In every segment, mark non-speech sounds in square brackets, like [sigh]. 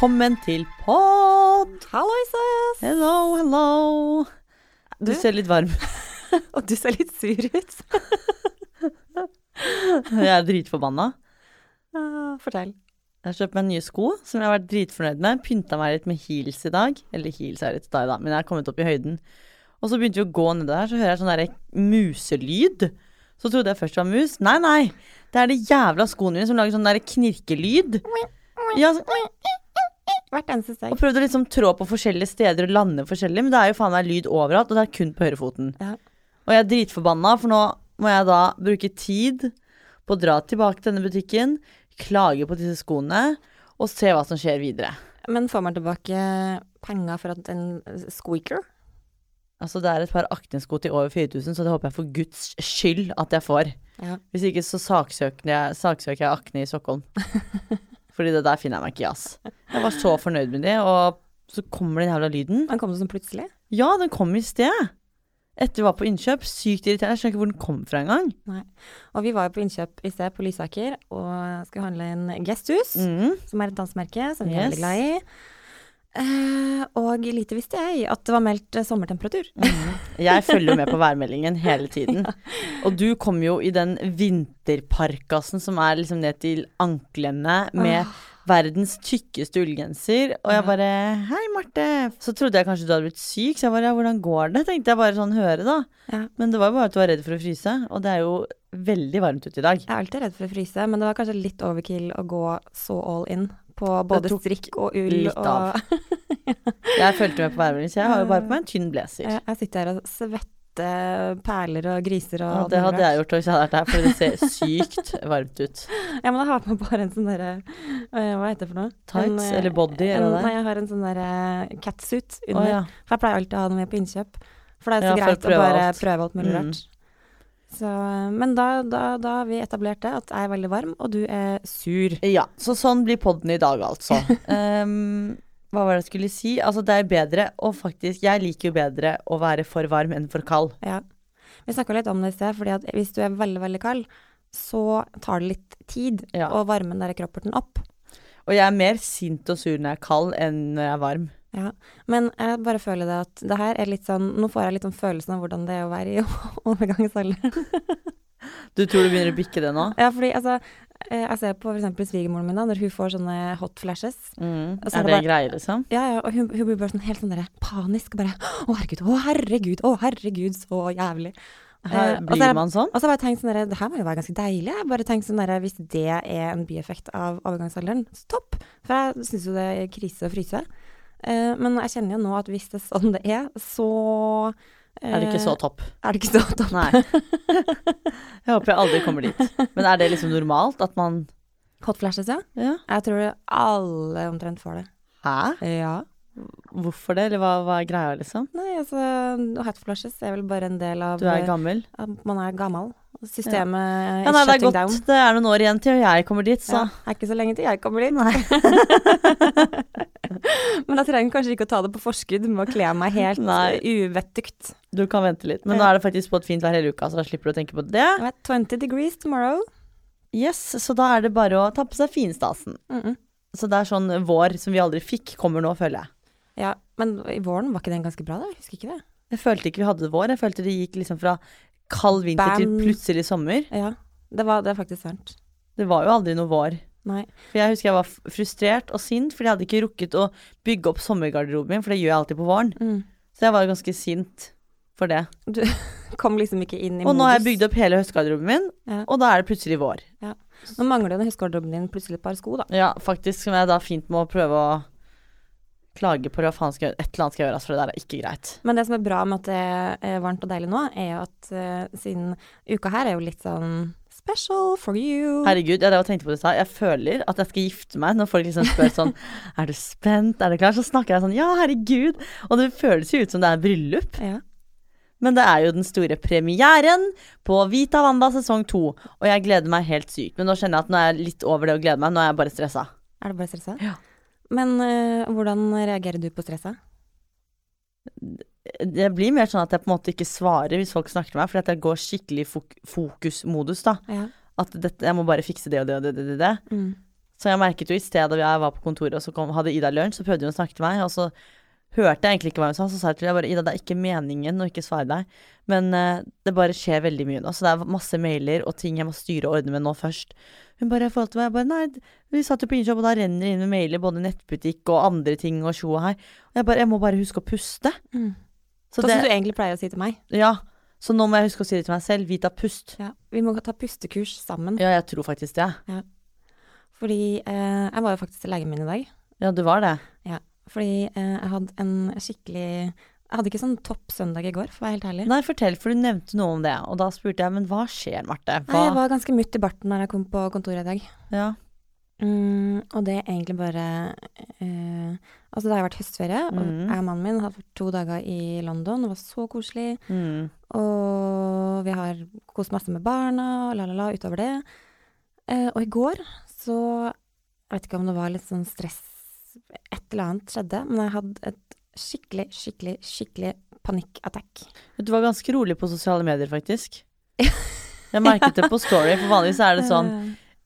velkommen til pod. Halloises! Hello, hello. Du Du? ser litt varm [laughs] Og du ser litt sur ut. [laughs] Jeg er dritforbanna. Uh, Fortell. Jeg har kjøpt meg nye sko som jeg har vært dritfornøyd med. Pynta meg litt med heels i dag. Eller heels er litt style, da, men jeg har kommet opp i høyden. Og så begynte vi å gå ned der, så hører jeg sånn derre muselyd. Så trodde jeg først det var mus. Nei, nei. Det er de jævla skoene mine som lager sånn derre knirkelyd. Ja, så, Hvert eneste steg. og prøvde å liksom trå på forskjellige steder og lande forskjellig, men det er jo faen meg lyd overalt, og det er kun på høyrefoten. Ja. Og jeg er dritforbanna, for nå må jeg da bruke tid på å dra tilbake til denne butikken, klage på disse skoene, og se hva som skjer videre. Men får man tilbake penger for at en squeaker? Altså, det er et par Akne-sko til over 4000, så det håper jeg for guds skyld at jeg får. Ja. Hvis ikke så saksøker jeg, saksøker jeg Akne i Stockholm. [laughs] Fordi det der finner jeg meg ikke i, ass. Jeg var så fornøyd med det, og så kommer den jævla lyden. Den kom sånn plutselig. Ja, den kom i sted. Etter vi var på innkjøp. Sykt irriterende. Jeg skjønner ikke hvor den kom fra engang. Og vi var jo på innkjøp i sted på Lysaker og skulle handle en Gesthus, Mm. som er et dansmerke som vi er veldig glad i. Eh, og lite visste jeg at det var meldt eh, sommertemperatur. Jeg følger jo med på værmeldingen hele tiden. [laughs] Og du kom jo i den vinterparkasen som er liksom ned til anklene, med verdens tykkeste ullgenser. Og jeg bare Hei, Marte. Så trodde jeg kanskje du hadde blitt syk, så jeg bare Ja, hvordan går det? Tenkte jeg bare sånn høre, da. Ja. Men det var jo bare at du var redd for å fryse. Og det er jo veldig varmt ute i dag. Jeg er alltid redd for å fryse, men det var kanskje litt overkill å gå så all in på både strikk og ull og. [laughs] Jeg fulgte med på værmeldingen, så jeg har jo bare på meg en tynn blazer. Jeg, sitter her og svetter perler og griser og Ja, det hadde jeg gjort hvis jeg hadde vært her, for det ser sykt [laughs] varmt ut. Ja, men jeg har på meg bare en sånn derre øh, Hva heter det for noe? Tights En, øh, eller body en, eller Nei, jeg har en sånn derre catsuit under. under. ja. For jeg pleier alltid å ha noe med på innkjøp. For det er så Ja, for å greit å bare alt. prøve alt mulig Mm. Så, men da, da, da har vi etablert det, at jeg er veldig varm, og du er sur. Ja, så sånn blir podden i dag, altså. um, [laughs] hva var det jeg skulle si? Altså, det er bedre å faktisk Jeg liker jo bedre å være for varm enn for kald. Ja. Vi snakka litt om det i sted, fordi at hvis du er veldig, veldig kald, så tar det litt tid Ja. å varme den der kroppen opp. Og jeg er mer sint og sur når jeg er kald enn når jeg er varm. Ja, men jeg bare føler det at det her er litt sånn Nå får jeg litt sånn følelsen av hvordan det er å være i [laughs] overgangsalderen. [laughs] Du tror du begynner å bikke det nå? Ja, fordi altså eh, Jeg ser på eksempel svigermoren min da, når hun får sånne hot flashes. Mm. Er det, det det greier, liksom? Ja, ja, og hun, hun blir bare sånn helt sånn der, panisk. Bare Å, herregud, å, herregud, å, herregud, så jævlig. Her Eh, blir er- man sånn? Og så har jeg bare tenkt sånn der, Det her må jo være ganske deilig. Jeg bare tenkt sånn der, Hvis det er en bieffekt av overgangsalderen, så topp. For jeg syns jo det er krise å fryse. Eh, men jeg kjenner jo nå at hvis det er sånn det er, så eh, Er det ikke så topp? Er det ikke så topp? Nei. [laughs] Jeg håper jeg aldri kommer dit. Men er det liksom normalt at man Hot flashes, ja. Ja. Jeg tror alle omtrent får det. Hæ? Ja. Hvorfor det, eller hva, hva er greia, liksom? Nei, altså hot flashes er vel bare en del av Du er gammel? at man er gammel. Systemet Ja, ja nei, det er shutting down. Det er noen år igjen til jeg kommer dit, så Ja, er ikke så lenge til jeg kommer dit. [laughs] Men da trenger jeg kanskje ikke å ta det på forskudd med å kle meg helt Nei. uvettugt. Du kan vente litt. Men nå er det faktisk på et fint vær hele uka, så da slipper du å tenke på det. Jeg vet, 20 degrees tomorrow. Yes, Så da er det bare å ta på seg finstasen. Mm -mm. Så det er sånn vår som vi aldri fikk, kommer nå, føler jeg. Ja, men i våren var ikke den ganske bra, da? Jeg husker ikke det. Jeg følte ikke vi hadde vår. Jeg følte det gikk liksom fra kald vinter til plutselig sommer. Ja, det var det er faktisk sant. Det var jo aldri noe vår. Nei. For jeg husker jeg var frustrert og sint, fordi jeg hadde ikke rukket å bygge opp sommergarderoben min, for det gjør jeg alltid på våren. Mm. Så jeg var ganske sint for det. Du [laughs] Kom liksom ikke inn i Og nå har jeg bygd opp hele høstgarderoben min, Ja. og da er det plutselig vår. Nå mangler den høstgarderoben din plutselig et par sko, da. Ja, faktisk, som jeg da fint må prøve å klage på, det, hva et eller annet skal gjøres, for det der er ikke greit. Men det som er bra med at det er varmt og deilig nå, er jo at uh, siden uka her er jo litt sånn special for you. Herregud, jeg det var tenkte på det du sa Jeg føler at jeg skal gifte meg når folk liksom spør sånn [laughs] Er du spent? Er du klar? Så snakker jeg sånn Ja, herregud. Og det føles jo ut som det er bryllup. Ja. Men det er jo den store premieren på Vita Wanda sesong to. Og jeg gleder meg helt sykt. Men nå kjenner jeg at nå er jeg litt over det å glede meg. Nå er jeg bare stressa. Er du bare stressa? Ja. Men eh, hvordan reagerer du på stresset? Det blir mer sånn at jeg på en måte ikke svarer hvis folk snakker til meg, fordi at jeg går skikkelig fok fokusmodus, da. Ja. At dette, jeg må bare fikse det og det og det det. det. Mm. Så jeg merket jo i sted da jeg var på kontoret, og så kom, hadde Ida lunsj, så prøvde hun å snakke til meg, og så hørte jeg egentlig ikke hva hun sa. Så sa jeg til henne bare Ida, det er ikke meningen å ikke svare deg, men uh, det bare skjer veldig mye nå. Så det er masse mailer og ting jeg må styre og ordne med nå først. Hun bare i forhold til meg, jeg bare nei, vi satt jo på innkjøp, og da renner det inn med mailer, både nettbutikk og andre ting og tjo og hei. Og jeg bare, jeg må bare huske å puste. Mm. Så det, som du egentlig pleier å si til meg. ja, så nå må jeg huske å si det til meg selv. Vi tar pust. Ja. Vi må ta pustekurs sammen. Ja, jeg tror faktisk det. Fordi eh, jeg var jo faktisk til legen min i dag. Ja, du var det. Fordi eh, jeg hadde en skikkelig Jeg hadde ikke sånn topp søndag i går, for å være helt ærlig. Nei, fortell, for du nevnte noe om det, og da spurte jeg, men hva skjer, Marte? Nei, jeg var ganske mutt i barten når jeg kom på kontoret i dag. Ja. Mm, og det er egentlig bare eh, Altså, det har vært høstferie, og Mhm. jeg og mannen min har vært to dager i London. Det var så koselig. Mm. Og vi har kost masse med barna, la, la, la, utover det. Eh, og i går så Jeg vet ikke om det var litt sånn stress Et eller annet skjedde, men jeg hadde et skikkelig, skikkelig, skikkelig panikkattack. Du var ganske rolig på sosiale medier, faktisk. [laughs] Jeg merket det på Story, for vanligvis er det sånn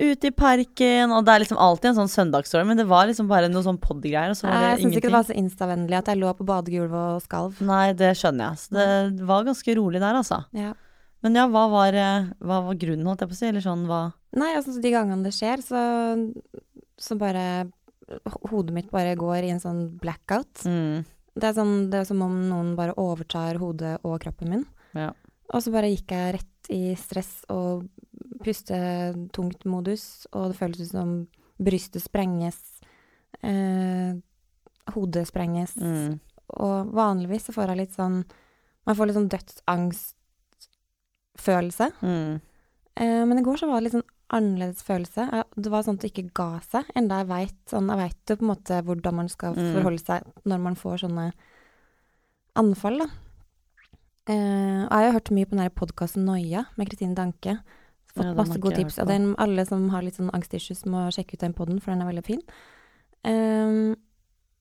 ute i parken, og det er liksom alltid en sånn søndagsstory, men det var liksom bare noe sånn pod-greier, og så var jeg det syns ikke det var så instavennlig at jeg lå på badegulvet og skalv. Nei, det skjønner jeg. Så det var ganske rolig der, altså. Ja. Men ja, hva var, eh, hva var grunnen, holdt jeg på å si, eller sånn hva Nei, altså de gangene det skjer, så, så bare Hodet mitt bare går i en sånn blackout. mm. Det er, sånn, det er som om noen bare overtar hodet og kroppen min. Ja. Og så bare gikk jeg rett i stress og puste tungt modus, og det føltes ut som brystet sprenges, eh, hodet sprenges. Mm. Og vanligvis så får jeg litt sånn Man får litt sånn dødsangstfølelse. Mm. Eh, men i går så var det litt sånn annerledes følelse. Det var sånn at det ikke ga seg, enda jeg veit sånn, jeg vet jo på en måte hvordan man skal Mm. forholde seg når man får sånne anfall, da. Eh, og jeg har hørt mye på den podkasten Noia med Kristine Danke. Fått Ja, masse gode tips. Og den, alle som har litt sånn angstissues, må sjekke ut den poden, for den er veldig fin. Eh,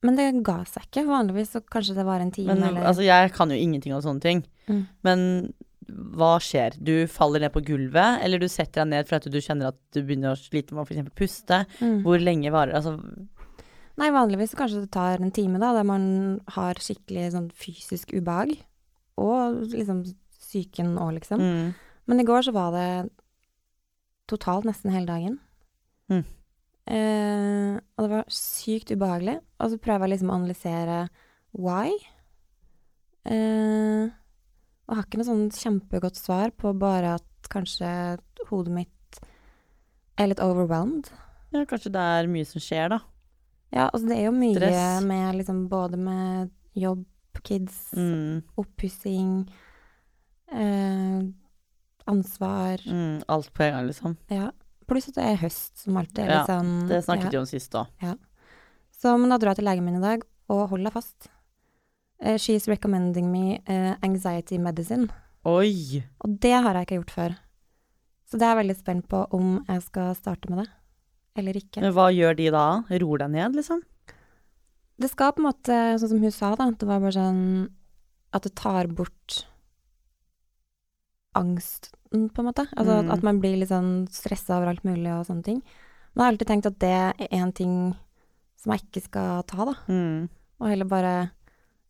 men det ga seg ikke. Vanligvis så kanskje det var en time Men eller altså, jeg kan jo ingenting om sånne ting. Mm. Men hva skjer? Du faller ned på gulvet, eller du setter deg ned fordi du kjenner at du begynner å slite med å f.eks. puste? mm. Hvor lenge varer Altså, Nei, vanligvis kanskje det tar en time, da, der man har skikkelig sånn fysisk ubehag. Og liksom psyken òg, liksom. mm. Men i går så var det totalt nesten hele dagen. Mm. Eh, og det var sykt ubehagelig. Og så prøver jeg liksom å analysere why. Eh, og har ikke noe sånn kjempegodt svar på bare at kanskje hodet mitt er litt overwhelmed. ja, kanskje det er mye som skjer, da. Ja, altså det er jo mye Stress. med liksom både med jobb, kids, Mm. oppussing, eh, ansvar. Mm. Alt på en gang, liksom. Ja. Pluss at det er høst, som alltid er Ja, litt sånn Det snakket ja. om sist òg. Så, men da dro jeg til legen min i dag, og hold deg fast. Eh, she's recommending me uh, anxiety medicine. Oi! Og det har jeg ikke gjort før. Så det er jeg veldig spent på om jeg skal starte med det, eller ikke. Men hva gjør de da? Roer deg ned, liksom? Det skal på en måte, sånn som hun sa, da, det var bare sånn at det tar bort angsten, på en måte. Altså Mm. at, at man blir litt sånn stressa over alt mulig og sånne ting. Men jeg har alltid tenkt at det er en ting som jeg ikke skal ta, da. Mm. Og heller bare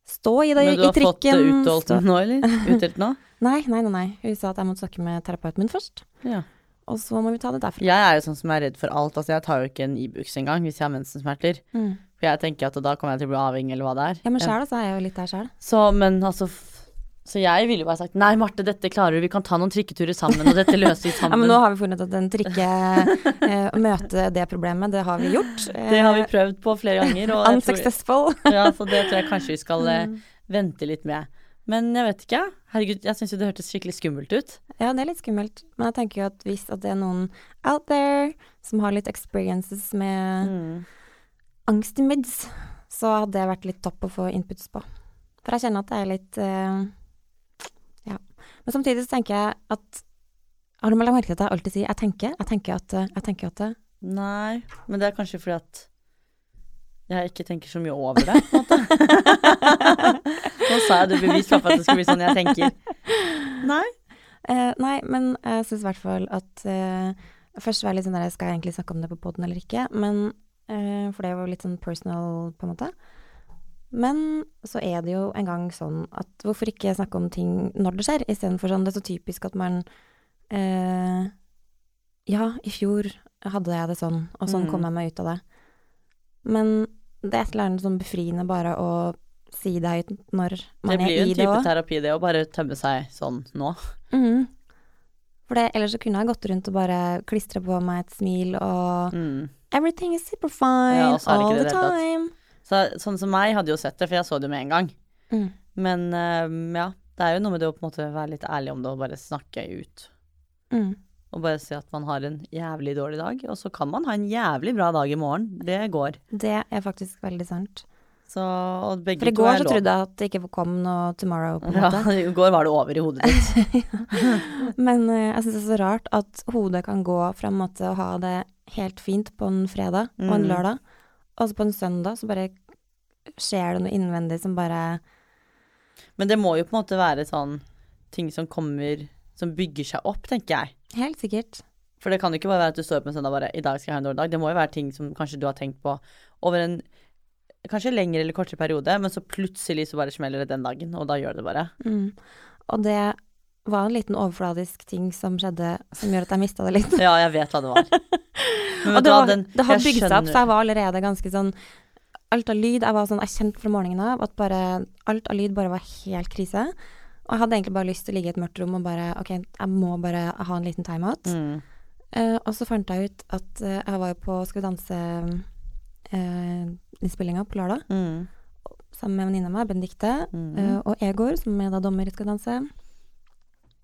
stå i det Men du har fått det trikken. stå- nå, eller? [laughs] Utdelt nå? Nei, nei, nei, nei. Hun sa at jeg måtte snakke med terapeuten min først. Ja. Og så må vi ta det derfra. Jeg er jo sånn som er redd for alt. Altså, jeg tar jo ikke en Ibux engang hvis jeg har mensensmerter. Mm. For jeg tenker at da kommer jeg til å bli avhengig, eller hva det er. Ja, men sjæl så er jeg jo litt der sjæl. Så, men altså Så jeg ville jo bare sagt nei, Marte, dette klarer du, vi kan ta noen trikketurer sammen, og dette løser vi sammen. [laughs] Ja, men nå har vi funnet at en trikke eh, Å møte det problemet, det har vi gjort. [laughs] det har vi prøvd på flere ganger, og [laughs] Unsuccessful. tror, ja, så det tror jeg kanskje vi skal eh, Mm. vente litt med. Men jeg vet ikke. Herregud, jeg syns jo det hørtes skikkelig skummelt ut. Ja, det er litt skummelt. Men jeg tenker jo at hvis at det er noen out there som har litt experiences med Mm. angst i mids, så hadde det vært litt topp å få inputs på. For jeg kjenner at det er litt eh. Men samtidig så tenker jeg at Har du lagt merke til at jeg alltid sier 'jeg tenker', jeg tenker at eh, Jeg tenker at eh, Nei, men det er kanskje fordi at jeg ikke tenker så mye over det, på en måte. [laughs] Nå sa jeg det bevis for at det skulle bli sånn jeg tenker. Nei. eh, Nei, men jeg syns i hvert fall at eh, Først var jeg litt sånn der, skal jeg egentlig snakke om det på poden eller ikke? Men, eh, for det var jo litt sånn personal, på en måte. Men så er det jo en gang sånn at hvorfor ikke snakke om ting når det skjer, istedenfor sånn Det er så typisk at man eh, Ja, i fjor hadde jeg det sånn, og sånn Mm. kom jeg meg ut av det. Men det er et eller annet sånn befriende bare å si det høyt når man er i Det Det blir jo en det type terapi, det å bare tømme seg sånn nå. Mm. For det, ellers så kunne jeg gått rundt og bare klistre på meg et smil og Mm. Everything is super fine Ja, all the det i Så, sånn som meg hadde jo sett det, for jeg så det med en gang. Mm. Men um, ja, det er jo noe med det å på en måte være litt ærlig om det og bare snakke ut. Mm. Og bare si at man har en jævlig dårlig dag, og så kan man ha en jævlig bra dag i morgen. Det går. Det er faktisk veldig sant. Så, For i går så trodde jeg at det ikke kom noe tomorrow, på en Ja, måte. [laughs] i går var det over i hodet ditt. [laughs] Men uh, jeg syns det er så rart at hodet kan gå fra en måte å ha det helt fint på en fredag og en Mm. lørdag, og så på en søndag så bare skjer det noe innvendig som bare Men det må jo på en måte være sånn ting som kommer Som bygger seg opp, tenker jeg. Helt sikkert. For det kan jo ikke bare være at du står opp en søndag og bare 'I dag skal jeg ha en dårlig dag'. Det må jo være ting som kanskje du har tenkt på over en kanskje lengre eller kortere periode, men så plutselig så bare smeller det den dagen, og da gjør det bare. Mm. Og det var en liten overfladisk ting som skjedde som gjør at jeg mista det litt. [laughs] Ja, jeg vet hva det var. [laughs] Men Og det, var, den- det har bygd seg opp, så jeg var allerede ganske sånn Alt av lyd Jeg var sånn, jeg kjente fra morgenen av at bare alt av lyd bare var helt krise. Og jeg hadde egentlig bare lyst til å ligge i et mørkt rom og bare OK, jeg må bare ha en liten timeout. Mm. Uh, og så fant jeg ut at uh, jeg var jo på Skal vi danse-innspillinga på lørdag Mm. sammen med venninna meg, Benedicte, Mm. eh, og Egor, som er da dommer i Skal vi danse.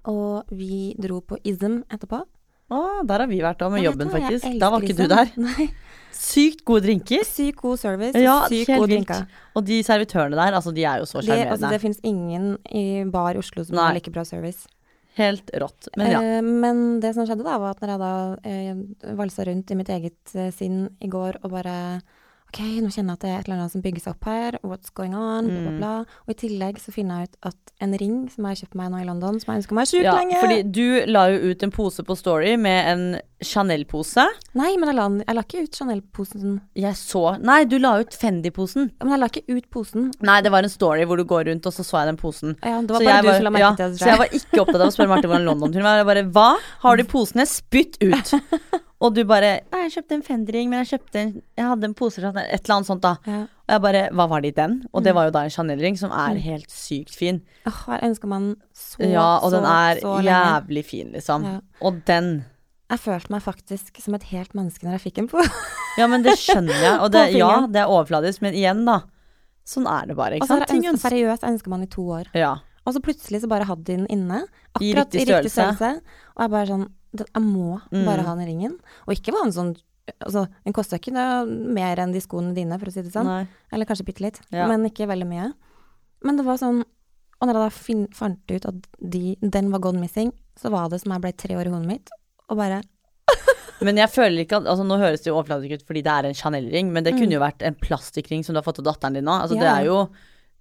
Og vi dro på Ism etterpå. Å, der har vi vært òg, med Ja, jobben, faktisk. Da var ikke ikke du der. [laughs] Nei. Sykt gode drinker. Sykt god service Ja, sykt gode drinker. Og de servitørene der, altså, de er jo så Det, altså, det finnes ingen i bar i Oslo som Nei. har like bra service. Helt rått. Men ja. Eh, men det som skjedde da, var at når jeg da eh, valsa rundt i mitt eget eh, sinn i går og bare OK, nå kjenner jeg at det er et eller annet som bygger seg opp her. What's going on? Bla, bla, Mm. bla. Og i tillegg så finner jeg ut at en ring som jeg har kjøpt meg nå i London, som jeg ønska meg sjukt ja. lenge Fordi du la jo ut en pose på Story med en Chanel-pose. Nei, men jeg la, jeg la ikke ut Chanel-posen. Jeg så Nei, du la ut Fendi-posen. Ja, Men jeg la ikke ut posen. Nei, det var en story hvor du går rundt, og så så jeg den posen. Ja, det var Så bare du som la merke ja, til det. Så jeg var ikke opptatt av å spørre Martin hvordan London-turen var. Jeg bare Hva har du i posene? Spytt ut! [laughs] Og du bare jeg kjøpte en Fendi-ring, men jeg kjøpte en Jeg hadde en pose fra Et eller annet sånt, da. ja. Og jeg bare Hva var det i den? Og det Mm. var jo da en Chanel-ring, som er Mm. helt sykt fin. Åh, jeg ønska meg den så, Ja, og den er så jævlig fin, liksom. Ja. Og den Jeg følte meg faktisk som et helt menneske når jeg fikk den på. [laughs] Ja, men det skjønner jeg. Og [laughs] det, ja, det er overfladisk, men igjen, da. Sånn er det bare, Og ikke så har sant? jeg Ting ønsket, ønsker seriøst ønska man i to år. Ja. Og så plutselig så bare hadde de den inne. I riktig riktig i riktig størrelse. størrelse. Og jeg bare sånn Jeg må Mm. bare ha den ringen. Og ikke bare en sånn Altså, den kosta ikke noe mer enn de skoene dine, for å si det sånn. Nei. Eller kanskje bitte litt, Ja. men ikke veldig mye. Men det var sånn Og når jeg da fin, fant ut at de, den var gone missing, så var det som jeg ble tre år i hodet mitt, og bare [laughs] Men jeg føler ikke at Altså, nå høres det jo overfladisk ut fordi det er en Chanel-ring, men det kunne jo vært en plastikkring som du har fått av datteren din nå. Altså, det Mm. Er jo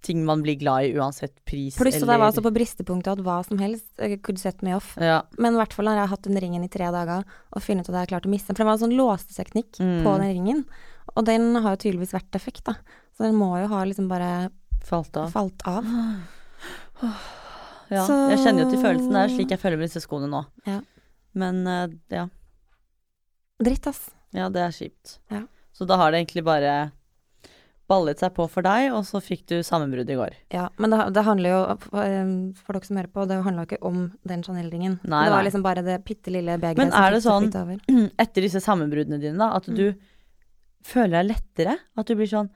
ting man blir glad i uansett pris Pluss at jeg var så på bristepunktet at hva som helst kunne could set me off. Ja. Men i hvert fall når jeg har hatt den ringen i tre dager og funnet ut at jeg har klart å miste den. For det var en sånn låseteknikk Mm. på den ringen. Og den har jo tydeligvis vært defekt, da. Så den må jo ha liksom bare Falt av. falt av. [gasps] Ja. Så- Jeg kjenner jo til følelsen. Det er slik jeg føler med disse skoene nå. Ja. Men eh, ja. Dritt, ass. Ja, det er kjipt. Ja. Så da har det egentlig bare ballet seg på for deg, og så fikk du sammenbrudd i går. Ja, men det, det handler jo, for, eh, dere som hører på, det handla ikke om den Chanel-ringen. Det var nei. liksom bare det bitte lille begeret Men som er det sånn- [clears throat] Etter disse sammenbruddene dine, da, at Mm. du føler deg lettere? At du blir sånn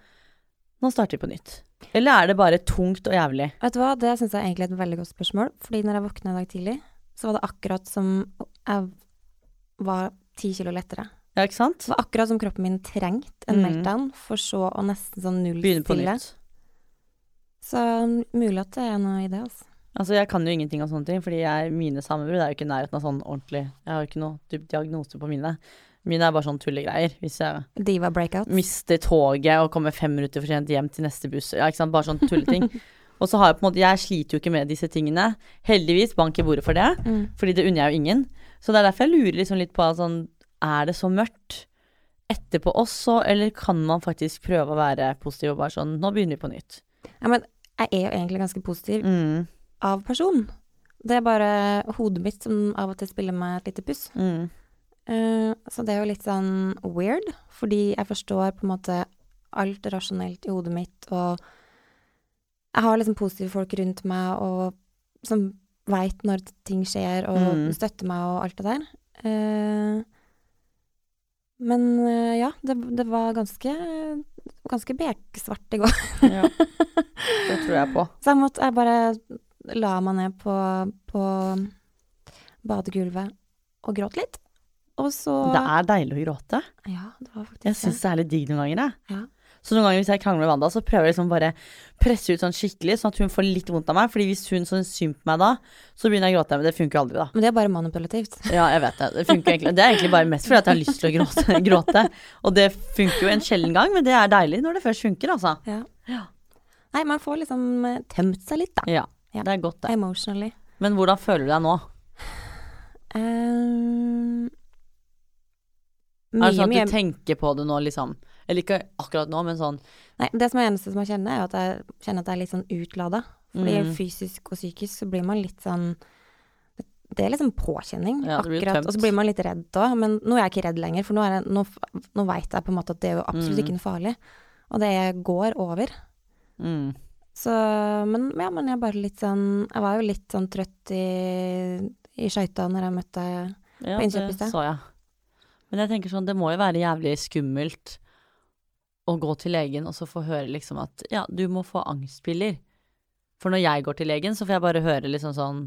Nå starter vi på nytt. Eller er det bare tungt og jævlig? Vet du hva, det syns jeg egentlig er et veldig godt spørsmål. Fordi når jeg våkna i dag tidlig, så var det akkurat som jeg var ti kilo lettere. Ja, ikke sant? Det var akkurat som kroppen min trengte en Mm. meltdown, for så å nesten sånn Begynne på nullstille. nytt. Så mulig at det er noe i det, altså. Altså, jeg kan jo ingenting om sånne ting, fordi jeg, mine sammenbrudd er jo ikke i nærheten av sånn ordentlig Jeg har jo ikke noe typ, diagnose på mine. Mine er bare sånn tullegreier. Hvis jeg Diva breakout. mister toget og kommer fem minutter for sent hjem til neste buss. Ja, ikke sant. Bare sånn tulleting. [laughs] og så har jeg på en måte Jeg sliter jo ikke med disse tingene. Heldigvis, bank i bordet for det. Mm. Fordi det unner jeg jo ingen. Så det er derfor jeg lurer liksom litt på sånn er det så mørkt etterpå også, eller kan man faktisk prøve å være positiv og bare sånn Nå begynner vi på nytt. Ja, men jeg er jo egentlig ganske positiv Mm. av person. Det er bare hodet mitt som av og til spiller meg et lite puss. Mm. Uh, så det er jo litt sånn weird, fordi jeg forstår på en måte alt rasjonelt i hodet mitt, og jeg har liksom positive folk rundt meg og som veit når ting skjer, og Mm. støtter meg og alt det der. Eh, men eh, ja, det, det var ganske, ganske beksvart i går. Ja. [laughs] Det tror jeg på. Så jeg måtte Jeg bare la meg ned på, på badegulvet og gråt litt. Og så Det er deilig å gråte. Ja, det var faktisk Jeg syns det er litt digg noen ganger, jeg. Ja. Så noen ganger hvis jeg krangler med Wanda, så prøver jeg liksom bare presse ut sånn skikkelig, sånn at hun får litt vondt av meg. Fordi hvis hun sånn synd på meg da, så begynner jeg å gråte. Men det funker jo aldri, da. Men det er bare manipulativt. Ja, jeg vet det. Det egentlig. Det er egentlig bare mest fordi at jeg har lyst til å gråte. [laughs] gråte. Og det funker jo en sjelden gang, men det er deilig når det først funker, altså. Ja. Ja. Nei, man får liksom eh, tømt seg litt, da. Ja, Ja. det er godt, det. Emotionally. Men hvordan føler du deg nå? Um, Er det sånn at mye du tenker på det nå, liksom? Eller ikke akkurat nå, men sånn Nei, det som er eneste som jeg kjenner, er at jeg kjenner at jeg er litt sånn utlada. Fordi Mm. fysisk og psykisk så blir man litt sånn Det er liksom påkjenning, Ja, akkurat. Og så blir man litt redd òg. Men nå er jeg ikke redd lenger, for nå, jeg, nå, nå veit jeg på en måte at det er jo absolutt Mm. ikke noe farlig. Og det går over. mm. Så Men ja, men jeg bare litt sånn Jeg var jo litt sånn trøtt i, i skøyta når jeg møtte deg. Ja, På det innkjøp i sted. så jeg. Men jeg tenker sånn, det må jo være jævlig skummelt å gå til legen og så få høre liksom at ja, du må få angstpiller. For når jeg går til legen, så får jeg bare høre liksom sånn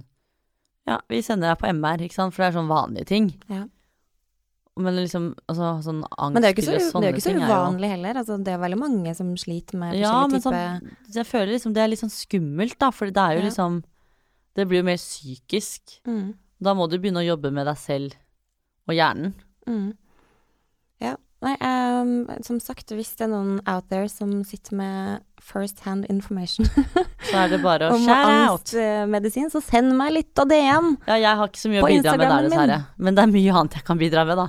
Ja, vi sender deg på MR, ikke sant, for det er sånn vanlige ting. Ja. Men liksom altså, sånn Men det er jo ikke så, det jo ikke så uvanlig jo heller. Altså, det er veldig mange som sliter med Ja, forskjellige men typer sånn, jeg føler liksom det er litt sånn skummelt, da, for det er jo Ja. liksom Det blir jo mer psykisk. mm, Da må du begynne å jobbe med deg selv og hjernen. mm. Ja. Nei, um, som sagt, hvis det er noen out there som sitter med first hand information [laughs] Så er det bare å om shout out. angstmedisin, så send meg litt av DM. Ja, jeg har ikke så mye å bidra med der, dessverre. Men det er mye annet jeg kan bidra med, da.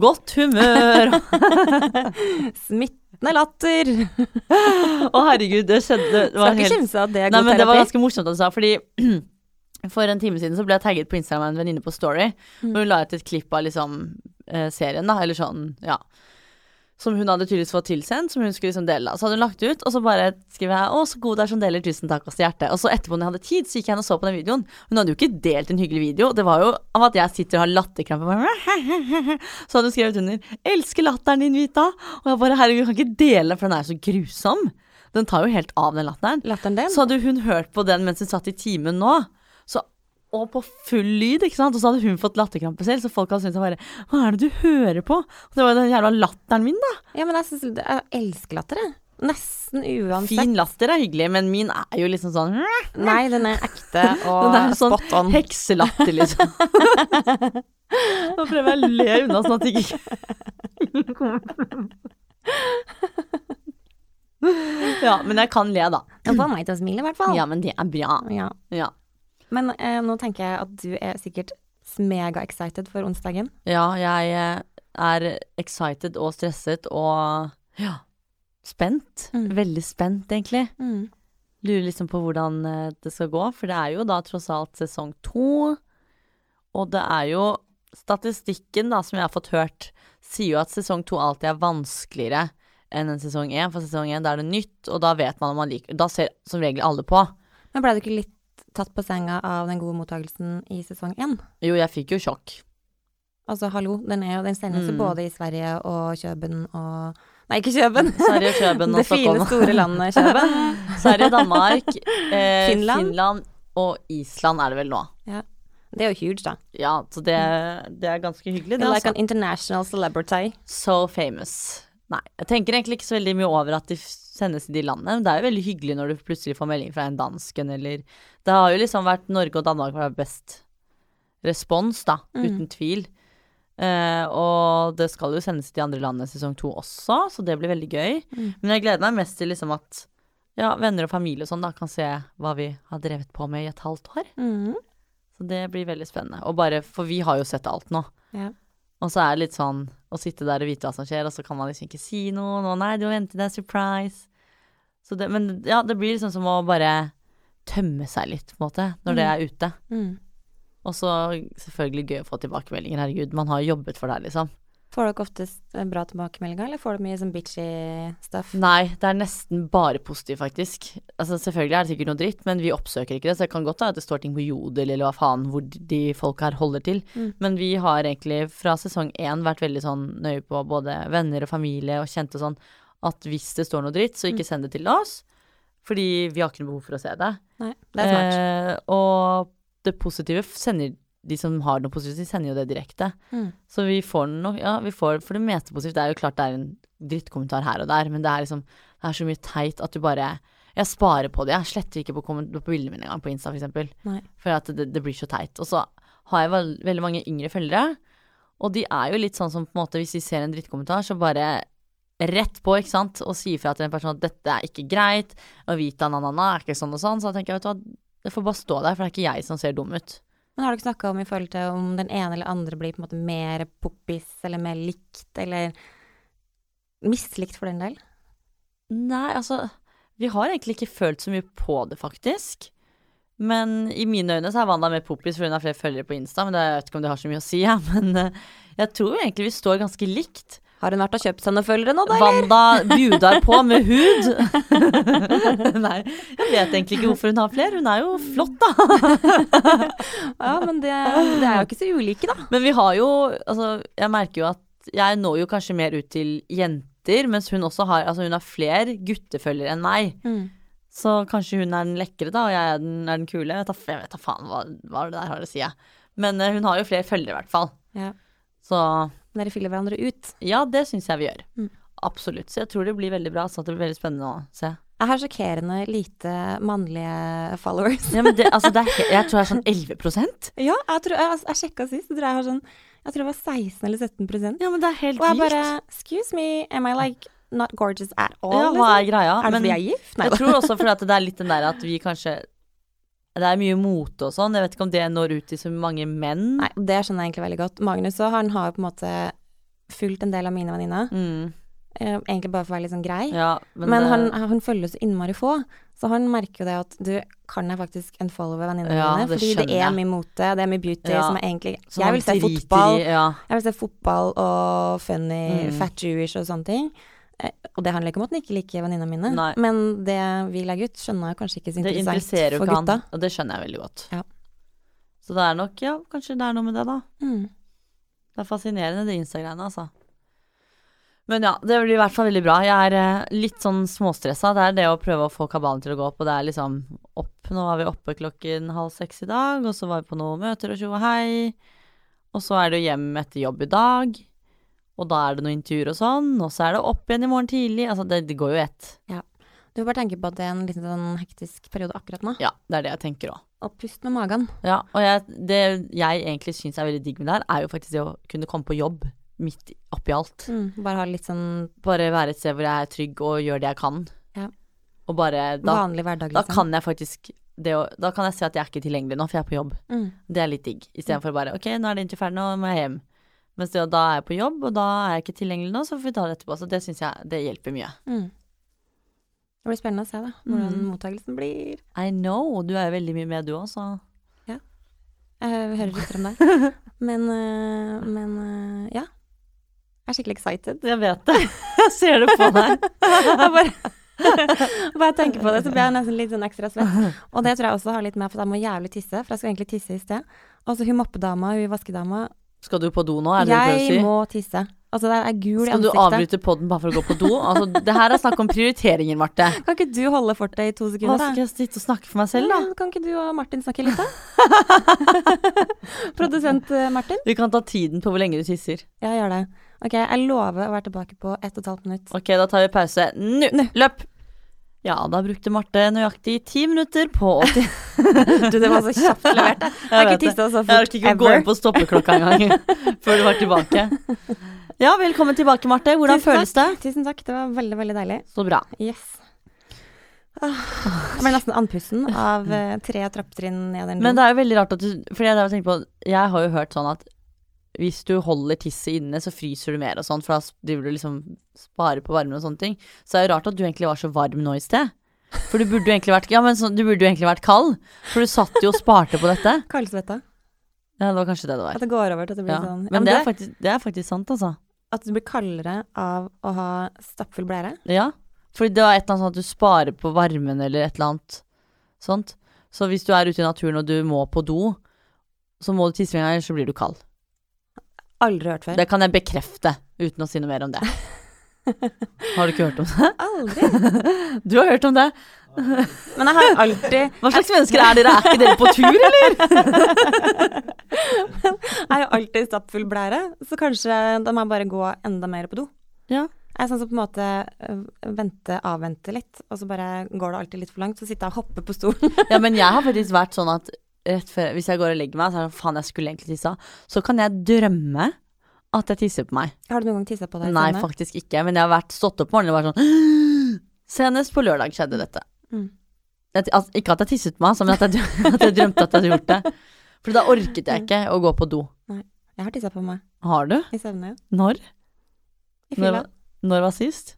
Godt humør! [laughs] Smittende latter. [laughs] Å, herregud, det skjedde det var Skal ikke kimse av det er Nei, god men det var ganske morsomt at du sa, fordi [clears throat] for en time siden så ble jeg tagget på Instagram av en venninne på Story, Mm. Og hun la ut et klipp av liksom eh, serien, da, eller sånn, ja. Som hun hadde tydeligvis fått tilsendt, som hun skulle liksom dele. Så hadde hun lagt ut, og så bare skriver jeg 'Å, så god du er som deler, tusen takk, og så hjerte'. Og så etterpå når jeg hadde tid, så gikk jeg inn og så på den videoen. Hun hadde jo ikke delt en hyggelig video, det var jo av at jeg sitter og har latterkrampe. [laughs] Så hadde hun skrevet under 'Elsker latteren din, Vita'. Og jeg bare 'Herregud, kan ikke dele for den er jo så grusom'. Den tar jo helt av, den latteren. Latteren? Så hadde hun hørt på den mens hun satt i timen nå, og på full lyd, ikke sant, og så hadde hun fått latterkrampe selv, så folk hadde syntes bare Hva er det du hører på? Og det var jo den jævla latteren min, da. Ja, men jeg, synes, jeg elsker latter, jeg. Nesten uansett. Fin latter er hyggelig, men min er jo liksom sånn Nei, den er ekte [laughs] og Den er sånn spot on. hekselatter, liksom. [laughs] Nå prøver jeg å le unna sånn at det ikke [laughs] Ja, men jeg kan le, da. Jeg får meg til å smile, i hvert fall. Ja, men det er bra. Ja. Ja. Men eh, nå tenker jeg at du er sikkert mega-excited for onsdagen. Ja, jeg eh, er excited og stresset og ja, spent. Mm. Veldig spent, egentlig. Lurer liksom på hvordan eh, det skal gå, for det er jo da tross alt sesong to. Og det er jo statistikken da, som jeg har fått hørt, sier jo at sesong to alltid er vanskeligere enn en sesong én. For sesong én er det nytt, og da vet man om man liker Da ser som regel alle på. Men ble du ikke litt tatt på senga av den gode mottakelsen i sesong én? Jo, jeg fikk jo sjokk. Altså, hallo, den, er jo, den sendes jo Mm. både i Sverige og Kjøben og Nei, ikke Kjøben! [laughs] Sverige, Kjøben [laughs] og det fine, store landet Kjøben. [laughs] Sverige, Danmark, eh, Finland. Finland. og Island er det vel nå. Ja. Det er jo huge, da. Ja, så det, det er ganske hyggelig, det. Like Altså. an international celebrity. So famous. Nei, jeg tenker egentlig ikke så veldig mye over at de sendes til de landene. Men det er jo veldig hyggelig når du plutselig får melding fra en dansken eller Det har jo liksom vært Norge og Danmark har best respons, da. Mm. Uten tvil. Uh, og det skal jo sendes til de andre landene sesong to også, så det blir veldig gøy. Mm. Men jeg gleder meg mest til liksom at ja, venner og familie og sånn da kan se hva vi har drevet på med i et halvt år. Mm. Så det blir veldig spennende. Og bare, for vi har jo sett alt nå. Ja. Og så er det litt sånn å sitte der og vite hva som skjer, og så kan man liksom ikke si noe. Nå, nei, du må vente, det er surprise. Så det, men ja, det blir liksom som å bare tømme seg litt, på en måte, når det Mm. er ute. Mm. Og så selvfølgelig gøy å få tilbakemeldinger, herregud. Man har jobbet for det, her, liksom. Får dere oftest eh, bra tilbakemeldinger, eller får dere mye sånn bitchy stuff? Nei, det er nesten bare positivt, faktisk. Altså Selvfølgelig er det sikkert noe dritt, men vi oppsøker ikke det. Så det kan godt være at det står ting på Jodel eller hva faen hvor de folk her holder til. Mm. Men vi har egentlig fra sesong én vært veldig sånn nøye på både venner og familie og kjente sånn at hvis det står noe dritt, så ikke send det til oss. Fordi vi har ikke noe behov for å se det. Nei, det er smart. Eh, og det positive sender de som har noe positivt, de sender jo det direkte. Mm. Så vi får nok Ja, vi får for det meste positivt. Det er jo klart det er en drittkommentar her og der, men det er liksom Det er så mye teit at du bare Jeg sparer på det. Jeg sletter ikke på, på bildene mine engang, på Insta for eksempel. For at det, det blir så teit. Og så har jeg vel, veldig mange yngre følgere, og de er jo litt sånn som på en måte hvis de ser en drittkommentar, så bare rett på, ikke sant, og sier fra til en person at dette er ikke greit, og Vita na-na-na er ikke sånn og sånn. Så da tenker jeg, vet du hva, det får bare stå der, for det er ikke jeg som ser dum ut. Men har du ikke snakka om i forhold til om den ene eller andre blir på en måte mer poppis, eller mer likt, eller mislikt for den del? Nei, altså Vi har egentlig ikke følt så mye på det, faktisk. Men i mine øyne så er Wanda mer poppis fordi hun har flere følgere på Insta. Men det, jeg vet ikke om det har så mye å si, ja. [laughs] Men eh, jeg tror egentlig vi står ganske likt. Har hun vært og kjøpt seg noen følgere nå, da? eller? Wanda budar på med hud. [laughs] Nei, jeg vet egentlig ikke hvorfor hun har flere. Hun er jo flott, da. [laughs] Ja, men det, det er jo ikke så ulike, da. Men vi har jo Altså, jeg merker jo at jeg når jo kanskje mer ut til jenter, mens hun også har Altså, hun har flere guttefølgere enn meg. Så kanskje hun er den lekre, da, og jeg er den, er den kule. Jeg vet da faen hva, hva det der har å si, jeg. Men uh, hun har jo flere følgere, i hvert fall. Ja. Så Dere fyller hverandre ut. ja, det syns jeg vi gjør. Mm. Absolutt. Så jeg tror det blir veldig bra. Så det blir veldig spennende å se. Jeg har sjokkerende lite mannlige followers. Ja, men det, altså, det er, jeg tror det er sånn 11% [laughs] Ja, jeg, tror, jeg, jeg sjekka sist. Jeg tror jeg har sånn Jeg tror det var 16 eller 17% Ja, men det er helt Og jeg bare Excuse me, am I like not gorgeous at all? ja, hva liksom? er greia? Er det fordi jeg er gift? Nei jeg tror også fordi at [laughs] det er litt den der at vi kanskje Det er mye mote og sånn. Jeg vet ikke om det når ut til så mange menn. Nei, det skjønner jeg egentlig veldig godt. Magnus og han har jo på en måte fulgt en del av mine venninner. Mm, Eh, egentlig bare for å være litt sånn grei. ja, men, Men han, han følger så innmari få, så han merker jo det at du kan jeg faktisk unfollowe venninnene Ja, mine, fordi det er mye mote, det er mye beauty Ja. som er egentlig som Jeg vil se fotball, I, ja. jeg vil se fotball og funny, Mm. fat Jewish og sånne ting. Eh, Og det handler ikke om at han ikke liker venninna mine, Nei. men det vi legger ut, skjønner jeg kanskje ikke så Det interessant interesserer jo for ikke han, og det skjønner jeg veldig godt. Ja. Så det er nok, ja, kanskje det er noe med det, da. Mm. Det er fascinerende, det Insta-greiene, altså. Men ja, det blir i hvert fall veldig bra. Jeg er eh, litt sånn småstressa. Det er det å prøve å få kabalen til å gå opp, og det er liksom opp Nå var vi oppe klokken halv seks i dag, og så var vi på noen møter og tjo og hei. Og så er det jo hjem etter jobb i dag. Og da er det noen intervjuer og sånn, og så er det opp igjen i morgen tidlig. Altså, det, det går jo ett. Du får bare tenke på at det er en liten sånn hektisk periode akkurat nå. Ja, det er det jeg tenker òg. Og pust med magen. Ja, og jeg, det jeg egentlig syns er veldig digg med det her, er jo faktisk det å kunne komme på jobb midt oppi alt. Mm. Bare ha litt sånn Bare være et sted hvor jeg er trygg og gjør det jeg kan. Ja. Og bare da, vanlig hverdag, da liksom. kan jeg faktisk det å, Da kan jeg se at jeg er ikke tilgjengelig nå, for jeg er på jobb. Mm. Det er litt digg. Istedenfor bare OK, nå er det intervju ferdig, nå må jeg hjem. Mens det, da er jeg på jobb, og da er jeg ikke tilgjengelig nå, så får vi ta det etterpå. Så det syns jeg det hjelper mye. Mm. Det blir spennende å se da, hvordan Mm. mottakelsen blir. I know. Du er jo veldig mye med, du òg, så Jeg hører litt om deg. [laughs] Men, øh, men øh, ja. Jeg er skikkelig excited. Jeg vet det. [laughs] Jeg ser det på deg. [laughs] Jeg bare, bare tenker på det, så blir jeg nesten litt sånn ekstra svett. Og det tror jeg også har litt med, for jeg må jævlig tisse, for jeg skal egentlig tisse i sted. Og så hun moppedama, hun vaskedama. Skal du på do nå, er det det du prøver å Jeg si? må tisse. Altså, det er gul i ansiktet. Skal du avbryte podden bare for å gå på do? Altså, det her er snakk om prioriteringer, Marte. [laughs] Kan ikke du holde fortet i to Hva sekunder, skal jeg sitte og snakke for meg selv, da? Ja, Kan ikke du og Martin snakke litt, da? [laughs] Produsent eh, Martin? Vi kan ta tiden på hvor lenge du tisser. Ja, gjør det. Ok, jeg lover å være tilbake på ett og et halvt minutt. Ok, da tar vi pause. Nå! Løp! Ja, da brukte Marte nøyaktig ti minutter på å ti... [laughs] Du, det var så kjapt levert. [laughs] Jeg har ikke tissa så fort. Jeg orker ikke å gå inn på stoppeklokka engang [laughs] før du var tilbake. Ja, velkommen tilbake, Marte. Hvordan Tusen føles det? Tusen takk, det var veldig, veldig deilig. Så bra. Yes. Ah, Jeg ble nesten andpusten av eh, tre trappetrinn ned den Men det er jo veldig rart at du For jeg, har tenkt på, jeg har jo hørt sånn at hvis du holder tisset inne, så fryser du mer og sånn, for da driver du liksom sparer på varmen og sånne ting. Så det er jo rart at du egentlig var så varm nå i sted. For du burde jo egentlig vært Ja, men så, du burde jo egentlig vært kald. For du satt jo og sparte på dette. [laughs] Kaldsvetta. Ja, det var kanskje det det var. At det går over til at det blir Ja. sånn. Ja, Men det er, faktisk, det er faktisk sant, altså. At du blir kaldere av å ha stappfull blære. Ja. Fordi det var et eller annet sånn at du sparer på varmen eller et eller annet sånt. Så hvis du er ute i naturen og du må på do, så må du tisse med en gang, ellers så blir du kald. Aldri hørt før. Det kan jeg bekrefte uten å si noe mer om det. [laughs] Har du ikke hørt om det? Aldri. [laughs] Du har hørt om det. Men jeg har alltid Hva slags mennesker er dere? Er ikke dere på tur, eller? [laughs] Jeg har jo alltid stappfull blære, så kanskje da må jeg bare gå enda mer på do. Ja. Jeg er sånn som på en måte øh, vente, avvente litt, og så bare går det alltid litt for langt. Så sitter jeg og hopper på stolen. Ja, men jeg har faktisk vært sånn at rett før, hvis jeg går og legger meg, så er det sånn, faen, jeg skulle egentlig tissa. Så kan jeg drømme at jeg tisser på meg. Har du noen gang tissa på deg? Nei, faktisk ikke. Men jeg har vært stått opp på morgenen og vært sånn Senest på lørdag skjedde dette. Mm. Jeg, altså, ikke at jeg tisset på meg, men at jeg, [laughs] at jeg drømte at jeg hadde gjort det. For da orket jeg ikke å gå på do. Jeg har tissa på meg Har du? i søvne. Når? I Når, fylla. var- når var sist?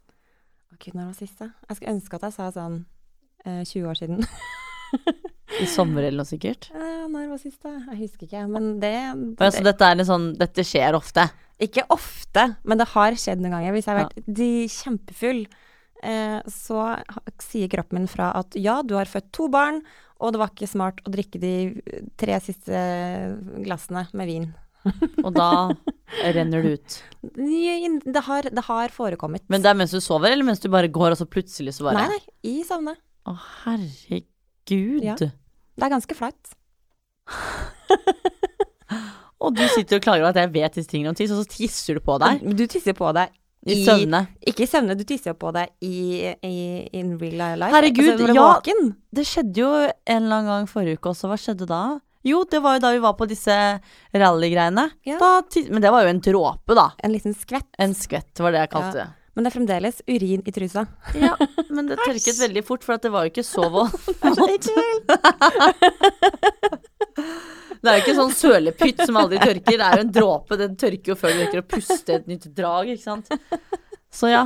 Å gud, når var sist, da? Jeg skulle ønske at jeg sa sånn eh, 20 år siden. [laughs] [laughs] I sommer eller noe sikkert? Eh, når var sist, da? Jeg husker ikke. Men det, Og altså, dette er en sånn Dette skjer ofte. Ikke ofte, men det har skjedd noen ganger. Hvis jeg har vært de kjempefull, eh, så sier kroppen min fra at ja, du har født to barn, og det var ikke smart å drikke de tre siste glassene med vin. Og da renner det ut. [laughs] Det har, det har forekommet. Men det er mens du sover, eller mens du bare går, og så plutselig så bare Nei, nei, i søvne. Å, herregud. Ja. Det er ganske flaut. [laughs] Og du sitter og klager over at jeg vet disse tingene om tiss, og så tisser du på deg Du tisser på deg i i- søvne. Ikke i søvne, du tisser jo på deg i, i in real life. Herregud, altså, du er ja. våken. Det skjedde jo en eller annen gang forrige uke også. Hva skjedde da? Jo, det var jo da vi var på disse rallygreiene. Ja. Men det var jo en dråpe, da. En liten skvett. En skvett, var det jeg kalte det. Men det er fremdeles urin i trusa. Ja, men det [laughs] tørket veldig fort, for det var jo ikke så [laughs] vått. Det er jo ikke sånn sølepytt som aldri tørker. Det er jo en dråpe. Den tørker jo før du rekker å puste et nytt drag, ikke sant. Så ja.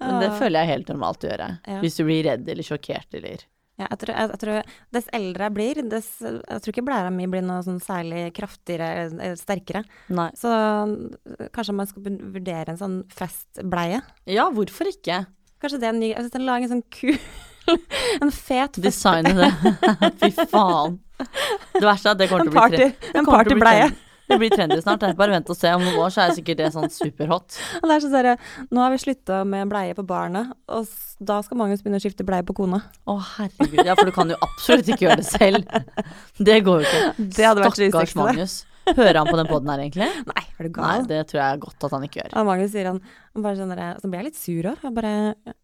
Men det føler jeg er helt normalt å gjøre. Hvis du blir redd eller sjokkert eller Ja, jeg, tror, jeg, jeg tror Dess eldre jeg blir, dess Jeg tror ikke blæra mi blir noe sånn særlig kraftigere, eller sterkere. Nei. Så eh, kanskje man skal vurdere en sånn festbleie. Ja, hvorfor ikke? Kanskje det er en ny Jeg synes Lage en sånn kul [laughs] En fet. Designe det. [laughs] Fy faen. Det verste er at det kommer til å bli tre. en partybleie. Det blir trendy snart. det. Bare vent og se. Om noen år så er sikkert det sånn superhot. Det er sånn sånn Nå har vi slutta med bleie på barnet, og da skal Magnus begynne å skifte bleie på kona. Å, herregud. Ja, for du kan jo absolutt ikke gjøre det selv. Det går jo ikke. Det hadde vært Stakkars det. Magnus. Hører han på den poden her, egentlig? [laughs] Nei, er du Nei, gal? det tror jeg er godt at han ikke gjør. Og Magnus sier han, han bare sånn derre Så blir jeg litt sur òg. Jeg bare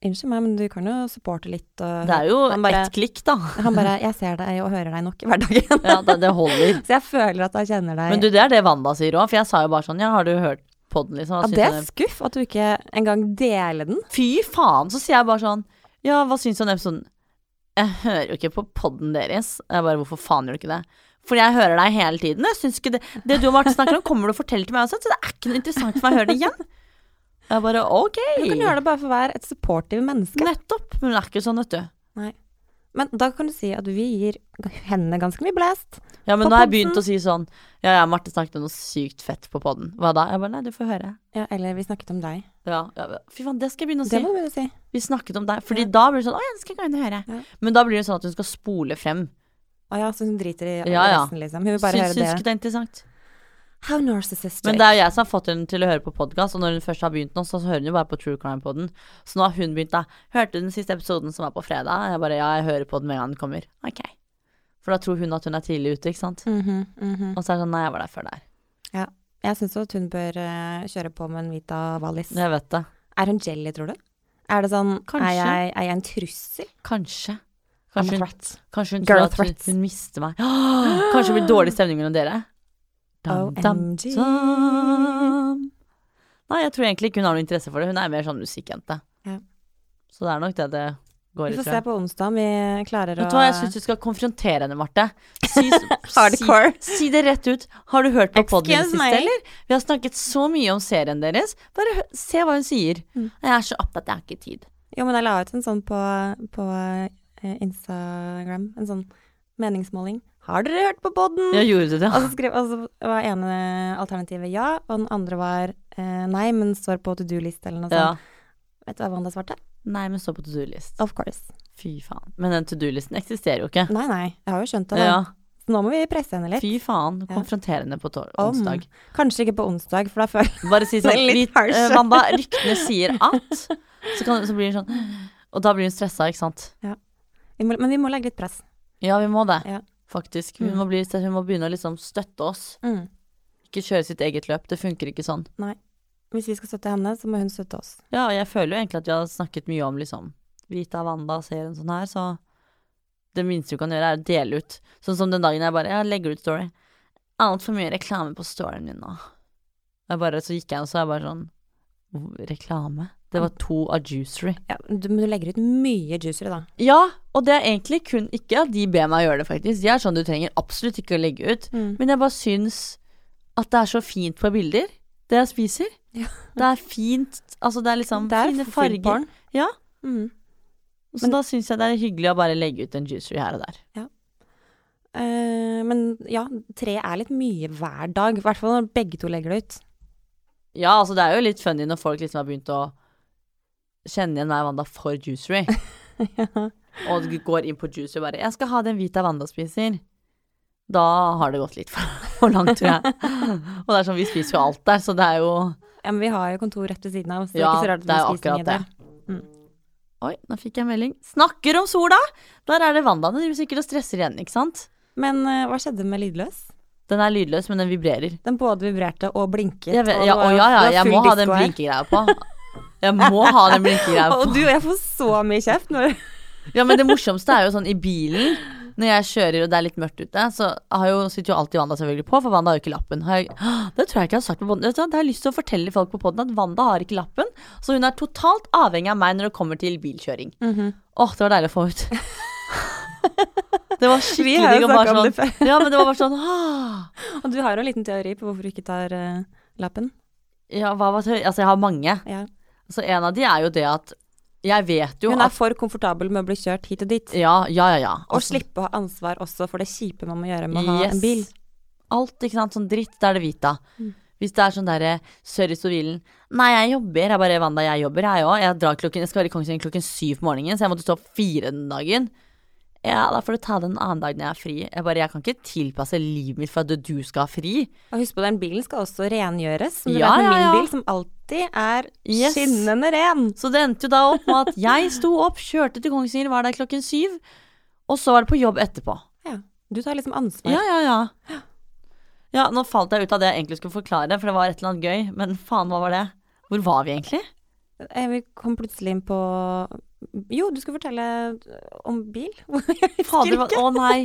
Unnskyld meg, men du kan jo supporte litt og Det er jo bare- ett klikk, da. [laughs] Han bare Jeg ser deg og hører deg nok i hverdagen. Ja, det, det holder. [laughs] Så jeg føler at jeg kjenner deg Men du, det er det Wanda sier òg, for jeg sa jo bare sånn Ja, har du hørt poden, liksom? Ja, det er skuff at du ikke engang deler den. Fy faen! Så sier jeg bare sånn Ja, hva syns du om episoden? Jeg hører jo ikke på poden deres. Jeg bare Hvorfor faen gjør du ikke det? Fordi jeg hører deg hele tiden. Det Det du og Marte snakker om, kommer du og forteller til meg også, så det er ikke noe interessant for meg å høre det igjen. Jeg bare OK. Du kan gjøre det bare for å være et supportive menneske. Nettopp. Men det er ikke sånn, vet du. Men da kan du si at vi gir henne ganske mye blast. Ja, men nå har jeg begynt å si sånn Ja, ja, Marte snakket om noe sykt fett på poden. Hva da? Jeg bare Nei, du får høre. Ja, eller vi snakket om deg. Ja, ja, fy faen, det skal jeg begynne å si. Det må du begynne å si. Vi snakket om deg. Fordi Ja. da blir det sånn Å ja, det skal jeg gå inn og høre. Ja. Men da blir det sånn at hun skal spole frem. Å ja, så hun driter i Ja, ja. resten, liksom. Hun vil bare Syns høre syns det. ikke det er interessant. How narcissistic. Men det er jo jeg som har fått henne til å høre på podkast, og når hun først har begynt nå, så hører hun jo bare på True Crime-poden. Så nå har hun begynt, da. Hørte du den siste episoden som var på fredag? Jeg bare ja, jeg hører på den med en gang den kommer. Ok. For da tror hun at hun er tidlig ute, ikke sant. Mhm, mhm. Og så er det sånn nei, jeg var der før der. Ja. Jeg syns at hun bør eh, kjøre på med en Vita Wallis. Jeg vet det. Er hun jelly, tror du? Er det sånn Kanskje. Er jeg, er jeg en trussel? Kanskje. I'm Kanskje a threat. kanskje hun Girl tror at hun, threats. hun mister meg. [gasps] Kanskje det blir dårlig stemning mellom dere. Dam, dam, OMG. dam. Nei, jeg tror egentlig ikke hun har noe interesse for det. Hun er mer sånn musikkjente. Ja. Så det er nok det det går Vi i, får tror se jeg. på onsdag om vi klarer å Vet du hva, jeg syns du skal konfrontere henne, Marte. Si, [laughs] Hardcore. Si, si det rett ut. Har du hørt på podden Excuse siste, me. eller? Vi har snakket så mye om serien deres. Bare hø se hva hun sier. Mm. Jeg er så opptatt, jeg har ikke tid. Jo, men jeg la ut en sånn på, på Instagram. En sånn meningsmåling. Har dere hørt på podden? Ja, gjorde du det? Og så skrev, og så var ene alternativet ja, og den andre var eh, nei, men står på to do-list eller noe Ja. sånt. Vet du hva Wanda svarte? Nei, men står på to do-list. Of course. Fy faen. Men den to do-listen eksisterer jo ikke. Nei, nei, jeg har jo skjønt det. Ja, Så nå må vi presse henne litt. fy faen. Ja. Konfrontere henne på onsdag. Om. Kanskje ikke på onsdag, for da føler jeg Bare si [laughs] sånn litt eh, Wanda, ryktene sier at så, kan, så blir hun sånn Og da blir hun stressa, ikke sant? Vi må, Men vi må legge litt press. Ja, vi må det. Ja. Faktisk. Hun, Mm. må bli, hun må begynne å liksom støtte oss. Mm. Ikke kjøre sitt eget løp. Det funker ikke sånn. Hvis vi skal støtte henne, så må hun støtte oss. Ja, og jeg føler jo egentlig at vi har snakket mye om liksom Vita Wanda-serien sånn her, så det minste du kan gjøre, er å dele ut. Sånn som den dagen jeg bare Jeg legger ut story. Altfor mye reklame på storyen min nå. Jeg bare, så gikk jeg og så er jeg bare sånn Reklame? Det var to av Juicery. Ja, du, men du legger ut mye juicery, da. Ja, og det er egentlig kun ikke at de ber meg gjøre det, faktisk. De er sånn du trenger absolutt ikke å legge ut. Mm. Men jeg bare syns at det er så fint på bilder, det jeg spiser. Ja. Det er fint, altså det er liksom Det er fine farger. barn. Ja. Mm. Så Men- da syns jeg det er hyggelig å bare legge ut en juicery her og der. Eh, men ja, tre er litt mye hver dag. I hvert fall når begge to legger det ut. Ja, altså det er jo litt funny når folk liksom har begynt å kjenne igjen og Wanda for juicery. [laughs] og går inn på juicery og bare 'Jeg skal ha den hvita Wanda spiser'. Da har det gått litt for, [laughs] for langt, tror jeg. [laughs] og det er sånn, vi spiser jo alt der, så det er jo Ja, men vi har jo kontor rett ved siden av, så det er Ja, ikke så rart at vi spiser mye akkurat det. Oi, nå fikk jeg en melding. Snakker om sola! Der er det Wanda. Den driver sikkert og stresser igjen, ikke sant? Men uh, hva skjedde med lydløs? Den er lydløs, men den vibrerer. Den både vibrerte og blinket. Vet, ja, og ja, ja, jeg må ha den blinkegreia på. Jeg må ha den blinkegreia [laughs] på. Og du, jeg får så mye kjeft når Ja, men det morsomste er jo sånn i bilen, når jeg kjører og det er litt mørkt ute, så har jo, sitter jo alltid Wanda selvfølgelig på, for Wanda har jo ikke lappen. Har jeg, det tror jeg ikke jeg har sagt på podden. Vet Det har jeg lyst til å fortelle folk på podden, at Wanda har ikke lappen. Så hun er totalt avhengig av meg når det kommer til bilkjøring. Mhm. Åh, det var deilig å få ut. Det var [laughs] Vi skikkelig har digg jo om det sånn før. Ja, men det var bare sånn ah. Og du har jo en liten teori på hvorfor du ikke tar uh, lappen. Ja, hva var teori? Altså, jeg har mange. Ja. Så en av de er jo det at jeg vet jo Hun er at for komfortabel med å bli kjørt hit og dit. Ja, ja, ja. ja. Og Altså, slippe å ha ansvar også for det kjipe man må gjøre med å ha yes. en bil. Alt, ikke sant. Sånn dritt, da er det hvita. Mm. Hvis det er sånn derre Sorry, står bilen. Nei, jeg jobber. Jeg bare Wanda, jeg jobber, jeg òg. Jeg Jeg skal være i Kongsvinger klokken syv på morgenen, så jeg måtte stå opp fire den dagen. Ja, da får du ta det en annen dag når jeg er fri. Jeg bare Jeg kan ikke tilpasse livet mitt for at du skal ha fri. Og husk på, den bilen skal også rengjøres. Som du Ja, vet, med ja, min ja. bil, som alltid er Yes. skinnende ren. Så det endte jo da opp med at jeg sto opp, kjørte til Kongsvinger, var der klokken syv. Og så var det på jobb etterpå. Ja. Du tar liksom ansvar. Ja, ja, ja. Ja, nå falt jeg ut av det jeg egentlig skulle forklare, for det var et eller annet gøy. Men faen, hva var det? Hvor var vi egentlig? Eh, Vi kom plutselig inn på Jo, du skulle fortelle om bil. [laughs] Fader, å nei.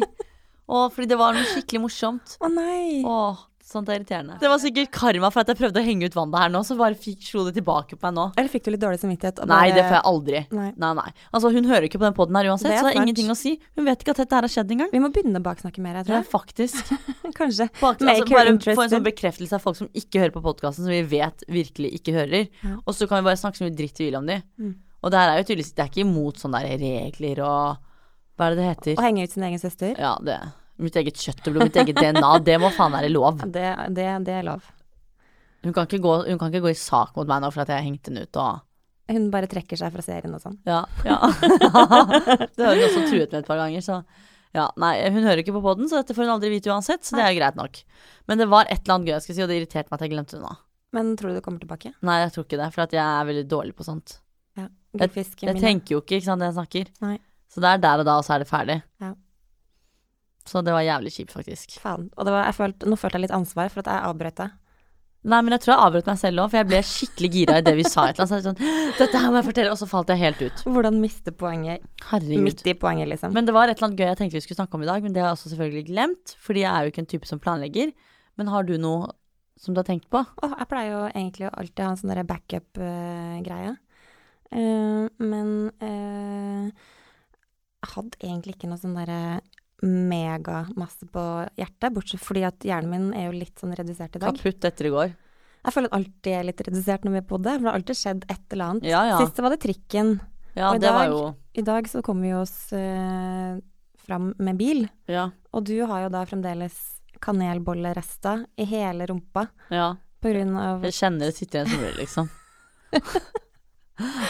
Å, fordi det var noe skikkelig morsomt. Å nei. Å, sånt er irriterende. Det var sikkert karma for at jeg prøvde å henge ut Wanda her nå, så bare fikk, slo det tilbake på meg nå. Eller fikk du litt dårlig samvittighet? og Nei, bare- det får jeg aldri. Nei. Nei, nei. Altså, hun hører ikke på den poden her uansett, Det så det er ingenting å si. Hun vet ikke at dette her har skjedd engang. Vi må begynne å baksnakke mer, jeg Ja, tror faktisk. [laughs] Kanskje. Faktisk, Make altså, bare interested. få en sånn bekreftelse av folk som ikke hører på podkasten, som vi vet virkelig ikke hører. Ja. Og så kan vi bare snakke så mye dritt vi vil om de. Mm. Og det her er jo tydeligvis Det er ikke imot sånne der regler og Hva er det det heter? Å henge ut sin egen søster. Ja, det. Mitt eget kjøtt og blod, mitt eget DNA. Det må faen være lov. [laughs] Det, det, det er lov. Hun kan, gå, hun kan ikke gå i sak mot meg nå for at jeg har hengt henne ut og Hun bare trekker seg fra serien og sånn. Ja. ja. [laughs] det har hun også truet med et par ganger, så ja, nei, hun hører ikke på poden, så dette får hun aldri vite uansett, så det er greit nok. Men det var et eller annet gøy jeg skulle si, og det irriterte meg at jeg glemte det nå. Men tror du det kommer tilbake? Nei, jeg tror ikke det, for jeg er veldig dårlig på sånt. Ja. Jeg- tenker jo ikke, ikke sant, det jeg snakker. Nei. Så det er der og da, og så er det ferdig. Ja. Så det var jævlig kjipt, faktisk. Faen. Og det var, følte, nå følte jeg litt ansvar for at jeg avbrøt deg. Nei, men jeg tror jeg avbrøt meg selv òg, for jeg ble skikkelig gira i det vi sa. Et eller annet, så sånn, Dette her må jeg fortelle, og så falt jeg helt ut. Hvordan miste poenget Herregud. midt i poenget, liksom. Men det var et eller annet gøy jeg tenkte vi skulle snakke om i dag, men det har jeg også selvfølgelig glemt, fordi jeg er jo ikke en type som planlegger. Men har du noe som du har tenkt på? Åh, jeg pleier jo egentlig å alltid ha en sånn backup-greie. Eh, men eh, jeg hadde egentlig ikke noe sånn derre megamasse på hjertet, bortsett fordi at hjernen min er jo litt sånn redusert i dag. Kaputt etter i går. Jeg føler at alltid er litt redusert når vi er på det, for det har alltid skjedd et eller annet. Ja, ja. Sist var det trikken. Ja, Og i det var dag- jo I dag så kommer vi oss eh, fram med bil, Ja. og du har jo da fremdeles kanelbollerester i hele rumpa ja. på grunn av Jeg kjenner det sitter en smule, liksom. [laughs]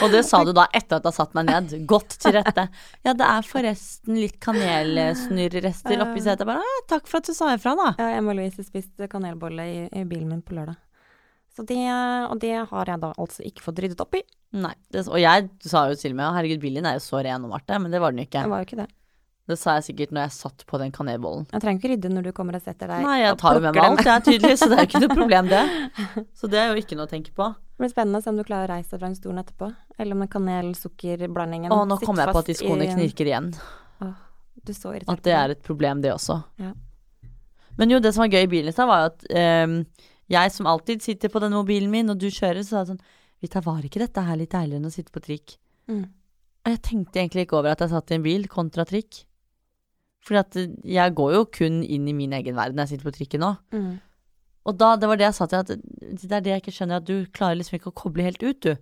Og det sa du da etter at du har satt meg ned. Godt til rette. Ja, det er forresten litt kanelsnurrerester oppi setet. Jeg Bare, ah, takk for at du sa ifra, da. Ja, Emma Louise spiste kanelbolle i, i bilen min på lørdag. Så det, og det har jeg da altså ikke fått ryddet opp i. Nei. Det, og jeg sa jo til meg herregud, bilen er jo så ren og Marte, men det var den jo ikke. Det var jo ikke det. Det sa jeg sikkert når jeg satt på den kanelbollen. Jeg trenger ikke rydde når du kommer og setter deg Nei, jeg tar jo med meg alt, jeg er tydelig, så det er jo ikke noe problem, det. [laughs] Så det er jo ikke noe å tenke på. Det blir spennende å se om du klarer å reise deg fra den stolen etterpå. Eller om den kanel-sukkerblandingen Å, nå sitter kommer jeg på at de skoene i- knirker igjen. Åh, du er så irritert At det er et problem, det også. Ja. Men jo, det som var gøy i bilen i stad, var jo at um, jeg som alltid sitter på denne mobilen min, og du kjører, så sa jeg sånn Vita, var ikke dette her litt deiligere enn å sitte på trikk? Mm. Og jeg tenkte egentlig ikke over at jeg satt i en bil kontra trikk. Fordi jeg går jo kun inn i min egen verden når jeg sitter på trikken nå. Mm. Og da, det var det jeg sa til at det er det jeg ikke skjønner, at du klarer liksom ikke å koble helt ut, du.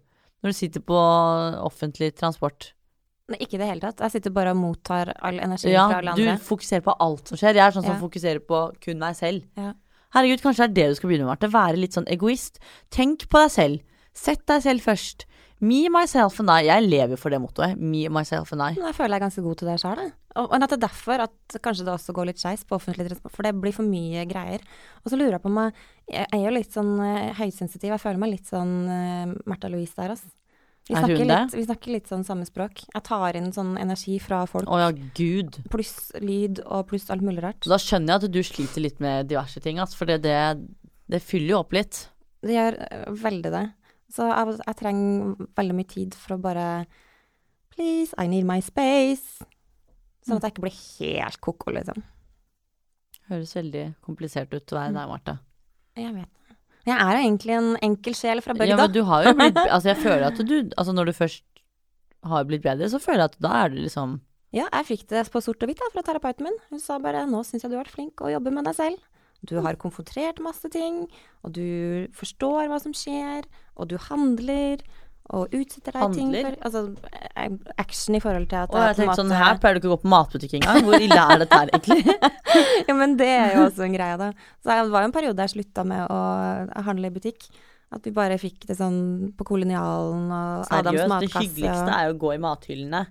Når du sitter på offentlig transport. Nei, ikke i det hele tatt. Jeg sitter bare og mottar all energi Ja, fra alle andre. du fokuserer på alt som skjer. Jeg er sånn som Ja. fokuserer på kun meg selv. Ja. Herregud, kanskje det er det du skal begynne med, Marte. Være litt sånn egoist. Tenk på deg selv. Sett deg selv først. Me, myself and I. Jeg lever for det mottoet. Me, myself and I. Men jeg føler jeg er ganske god til det sjøl. Og, og at det er derfor at kanskje det også går litt skeis på offentlig transport, for det blir for mye greier. Og så lurer jeg på om jeg Jeg er jo litt sånn uh, høysensitiv. Jeg føler meg litt sånn uh, Märtha Louise der, altså. Vi Er snakker, litt, vi snakker litt sånn samme språk. Jeg tar inn sånn energi fra folk, Å ja, gud. pluss lyd og pluss alt mulig rart. Da skjønner jeg at du sliter litt med diverse ting, altså, For det, det, det fyller jo opp litt. Det gjør eh, veldig det. Så jeg, jeg trenger veldig mye tid for å bare Please, I need my space. Sånn at jeg ikke blir helt ko-ko, liksom. Høres veldig komplisert ut til deg der, deg, Marte. Jeg vet det. Jeg er jo egentlig en enkel sjel fra Ja, men du har jo blitt [laughs] Altså, jeg føler at du Altså, når du først har blitt bedre, så føler jeg at da er du liksom Ja, jeg fikk det på sort og hvitt da, fra terapeuten min. Hun sa bare 'nå syns jeg du har vært flink å jobbe med deg selv'. Du har konfrontert masse ting, og du forstår hva som skjer, og du handler, og utsetter deg ting for Altså action i forhold til at Og jeg tenkte sånn Her pleier du ikke å gå på matbutikk engang. Hvor ille er dette her, egentlig? [laughs] Ja, men det er jo også en greie, da. Så det var jo en periode jeg slutta med å handle i butikk. At vi bare fikk det sånn på Kolonialen og Adams Seriøst, det hyggeligste og- er jo å gå i mathyllene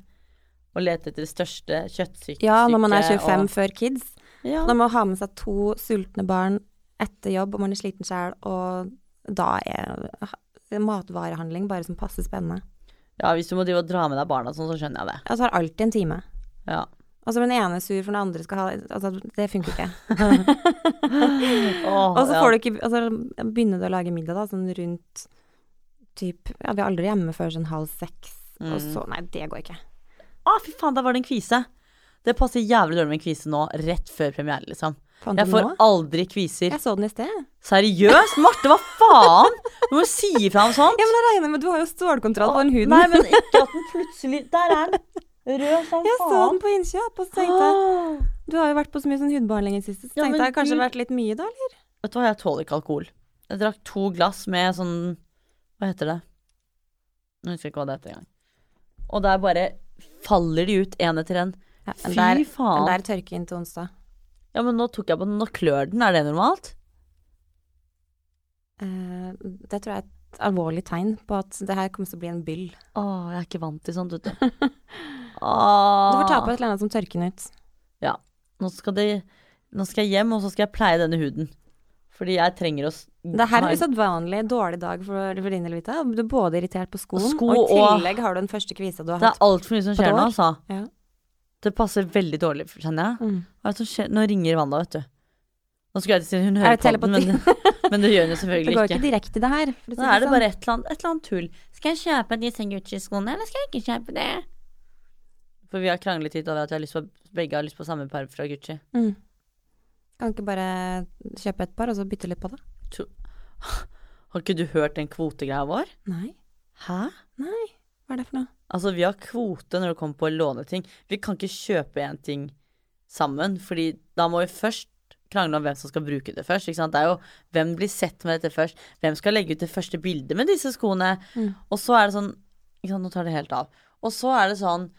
og lete etter det største kjøttstykket. Ja, når man er 25 og, før kids. Ja. Når man har med seg to sultne barn etter jobb, og man er sliten sjøl, og da er matvarehandling bare som passer spennende. ja, hvis du må drive og dra med deg barna sånn, så skjønner jeg det. Jeg tar alltid en time. Ja. Altså, den ene er sur for den andre skal ha Altså, det funker ikke. [laughs] oh, Og så ja. du ikke Altså, begynner du å lage middag, da, sånn rundt typ Ja, vi er aldri hjemme før sånn halv seks, og Mm. så Nei, det går ikke. Å, fy faen, der var det en kvise. Det passer jævlig dårlig med en kvise nå, rett før premiere, liksom. Fant Jeg får nå? aldri kviser. Jeg så den i sted. Seriøst? Marte, hva faen? Du må si ifra om sånt. [laughs] Ja, men jeg regner med Du har jo stålkontroll på den huden. Nei, men [laughs] ikke at den plutselig Der er den. Rød som Jeg så den på innkjøp, og så tenkte jeg [gasps] Du har jo vært på så mye sånn hudbehandling i det siste, så Ja, tenkte jeg kanskje har vært litt mye da, eller? Vet du hva, jeg tåler ikke alkohol. Jeg drakk to glass med sånn Hva heter det? Jeg husker ikke hva det heter engang. Og der bare faller de ut én etter en. Ja, Fy der, faen. Den der tørker inn til onsdag. Ja, men nå tok jeg på den, nå klør den. Er det normalt? Eh, det tror jeg er et alvorlig tegn på at det her kommer til å bli en byll. Åh, jeg er ikke vant til sånt, vet du. [laughs] Du får ta på et eller annet som tørker den ut. Nå skal, det, nå skal jeg hjem, og så skal jeg pleie denne huden. Fordi jeg trenger å Det her er en- usedvanlig dårlig dag for, for din Elvita. Du er både irritert på skoen, Sko og i tillegg har du den første kvisa du har hatt. Det er altfor mye som skjer nå, altså. Ja. Det passer veldig dårlig, kjenner jeg. Skjer? Nå ringer Wanda, vet du. Nå skulle jeg til å si hun Er hører på den, men, [laughs] men det gjør hun jo Det går ikke. ikke direkte i det her. Nå er det sånn. bare et eller, annet, et eller annet tull. Skal jeg kjøpe disse Gucci-skoene, eller skal jeg ikke kjøpe det? For vi har kranglet litt over at jeg har lyst på, begge har lyst på samme par fra Gucci. mm. Kan ikke bare kjøpe et par, og så bytte litt på det? [laughs] Har ikke du hørt den kvotegreia vår? Nei. Hæ? Nei. Hva er det for noe? Altså, vi har kvote når det kommer på å låne ting. Vi kan ikke kjøpe en ting sammen, fordi da må vi først krangle om hvem som skal bruke det først. Det er jo hvem blir sett med dette først, hvem skal legge ut det første bildet med disse skoene. Mm. Og så er det sånn Nå tar det helt av. Og så er det sånn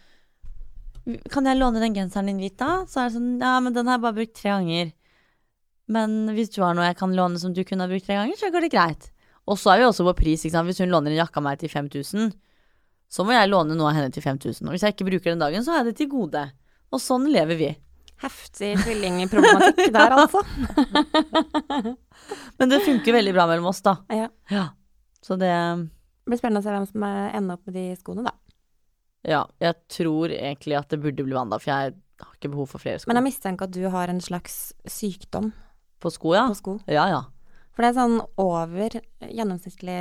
Kan jeg låne den genseren din hvit, da? Så er det sånn Ja, men den har jeg bare brukt tre ganger. Men hvis du har noe jeg kan låne som du kunne ha brukt tre ganger, så går det greit. Og så er vi også på pris. Hvis hun låner en jakke av meg til 5000, så må jeg låne noe av henne til 5000. Og hvis jeg ikke bruker den dagen, så er det til gode. Og sånn lever vi. Heftig tvillingproblematikk der, altså. [laughs] Men det funker veldig bra mellom oss, da. Ja. Ja. Så det Det blir spennende å se hvem som eh, ender opp med de skoene, da. Ja, jeg tror egentlig at det burde bli Wanda, for jeg har ikke behov for flere sko. Men jeg mistenker at du har en slags sykdom På sko, ja. på sko. Ja, ja. For det er sånn over gjennomsnittlig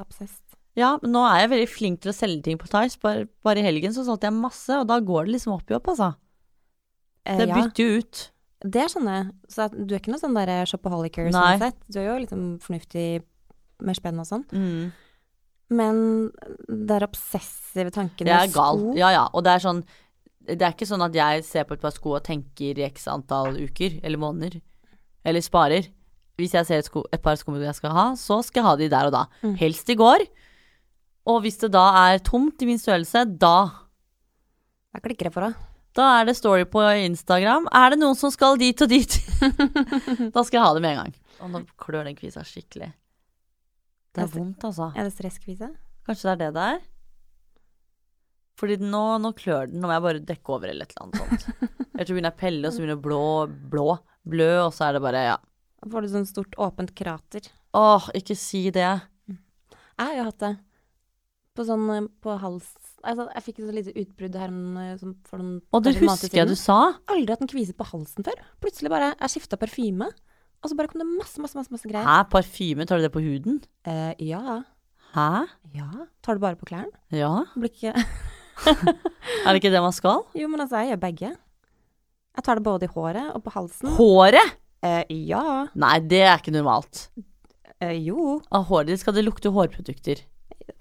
obsessed. Ja, men nå er jeg veldig flink til å selge ting på Tice. Bare, bare i helgen så solgte jeg masse, og da går det liksom opp i opp, altså. Eh, Det ja, bytter jo ut. det skjønner jeg. Så du er ikke noe sånn der shopaholiker, Nei. sånn sett. Du er jo liksom fornuftig med spenn og sånn. Mm. Men det er obsessive tanken Jeg er Det gal. sko Ja, ja. Og det er sånn Det er ikke sånn at jeg ser på et par sko og tenker i x antall uker eller måneder. Eller sparer. Hvis jeg ser et, sko, et par sko jeg skal ha, så skal jeg ha de der og da. Mm. Helst i går. Og hvis det da er tomt i min størrelse, da Da klikker det for deg. Da er det story på Instagram. Er det noen som skal dit og dit? [laughs] da skal jeg ha det med en gang. Og nå klør den kvisa skikkelig. Det er vondt, altså. Er det stresskvise? Kanskje det er det det er? Fordi nå, nå klør den. Nå må jeg bare dekke over eller et eller annet sånt. Jeg tror begynner jeg pelle, og så begynner det blå, blå, blø, og så er det bare ja. Da får du sånn stort åpent krater. Åh, ikke si det. Jeg har jo hatt det. På sånn eh, på hals Altså, jeg fikk et så lite utbrudd her om, sånn for noen Og det husker jeg du sa. Aldri hatt en kvise på halsen før. Plutselig bare Jeg skifta parfyme, og så bare kom det masse, masse, masse, masse greier. Hæ, parfyme, tar du det på huden? Eh, ja. Hæ? Ja. Tar du bare på klærne? Ja? Blir ikke [laughs] Er det ikke det man skal? Jo, men altså, jeg gjør begge. Jeg tar det både i håret og på halsen. Håret? Eh, ja. Nei, det er ikke normalt. Eh, jo. Av håret ditt skal det lukte hårprodukter.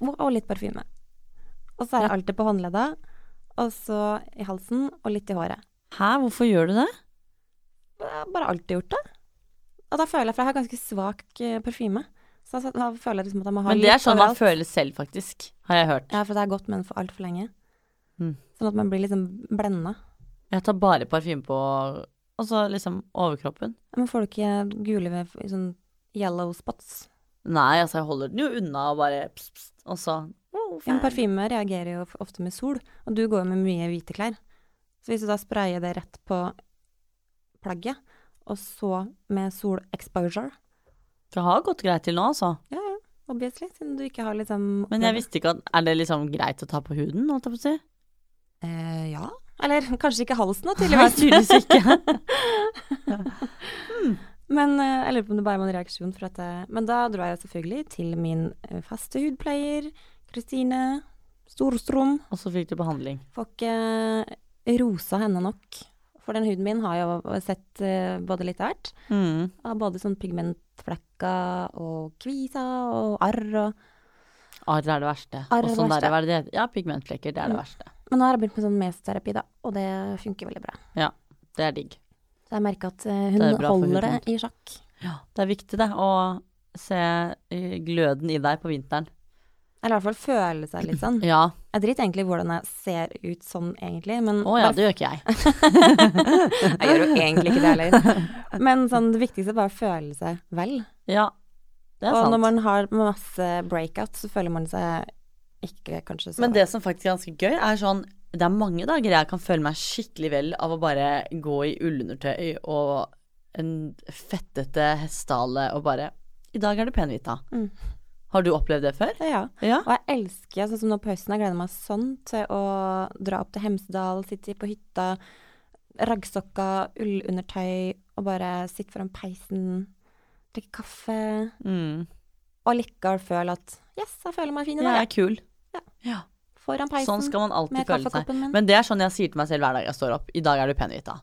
Og, litt parfyme. Og så er det alltid på håndledda, og så i halsen, og litt i håret. Hæ, hvorfor gjør du det? Jeg har bare alltid gjort det. Og da føler jeg, for jeg har ganske svak eh, parfyme, så da, føler jeg liksom at jeg må ha Men det er sånn man føler selv, faktisk. Har jeg hørt. Ja, for det gått med den for altfor lenge. Mm. Sånn at man blir liksom blenda. Jeg tar bare parfyme på Og så liksom overkroppen. Men får du ikke gule ved sånn yellow spots? Nei, altså jeg holder den jo unna og bare pst, pst, og så oh, Ja, parfyme reagerer jo ofte med sol, og du går jo med mye hvite klær. Så hvis du da sprayer det rett på plagget, og så med solexposure Det har gått greit til nå, altså. Ja, ja, obviously, siden du ikke har liksom Men jeg visste ikke at Er det liksom greit å ta på huden, holdt jeg på å si? eh, Ja. Eller kanskje ikke halsen, da, [laughs] Nei, tydeligvis. tydeligvis ikke. [laughs] [laughs] Men eh, jeg lurer på om det bare var en reaksjon. For at, jeg- men da dro jeg selvfølgelig til min eh, faste hudpleier, Kristine Storstrom. Og så fikk du behandling. Får ikke rosa henne nok. For den huden min har jo sett eh, både litt av hvert. Mm. Av både sånn pigmentflekker og kviser og arr og Arr er det verste. Arr er det sånn verste. der, er? Ja, pigmentflekker. Det er det Mm. verste. Men nå har jeg begynt med sånn mesterapi, da, og det funker veldig bra. Ja, Det er digg. Så jeg merker at hun Det er holder det i sjakk. Ja, det er viktig, det. Å se eh, gløden i deg på vinteren. Eller i hvert fall føle seg litt sånn. [clears throat] Ja. Jeg driter egentlig i hvordan jeg ser ut sånn, egentlig, men Å ja, bare det gjør ikke jeg. [laughs] Jeg gjør jo egentlig ikke det heller. [laughs] Men sånn, det viktigste er bare å føle seg vel. Ja, det er og sant. når man har masse breakout, så føler man seg ikke kanskje så Men det som faktisk er ganske gøy, er sånn Det er mange dager jeg kan føle meg skikkelig vel av å bare gå i ullundertøy og en fettete hestehale og bare I dag er du pen, Vita. Mm. Har du opplevd det før? Ja. Ja. Og jeg elsker, sånn som nå på høsten, jeg gleder meg sånn til å dra opp til Hemsedal, sitte på hytta, raggsokker, ullundertøy, og bare sitte foran peisen, drikke kaffe, Mm. og likevel føle at yes, jeg føler meg fin i dag Jeg dag. er kul. Ja. ja. Foran peisen, Sånn skal man alltid føle seg. min. Men det er sånn jeg sier til meg selv hver dag jeg står opp. I dag er du pen, Vita.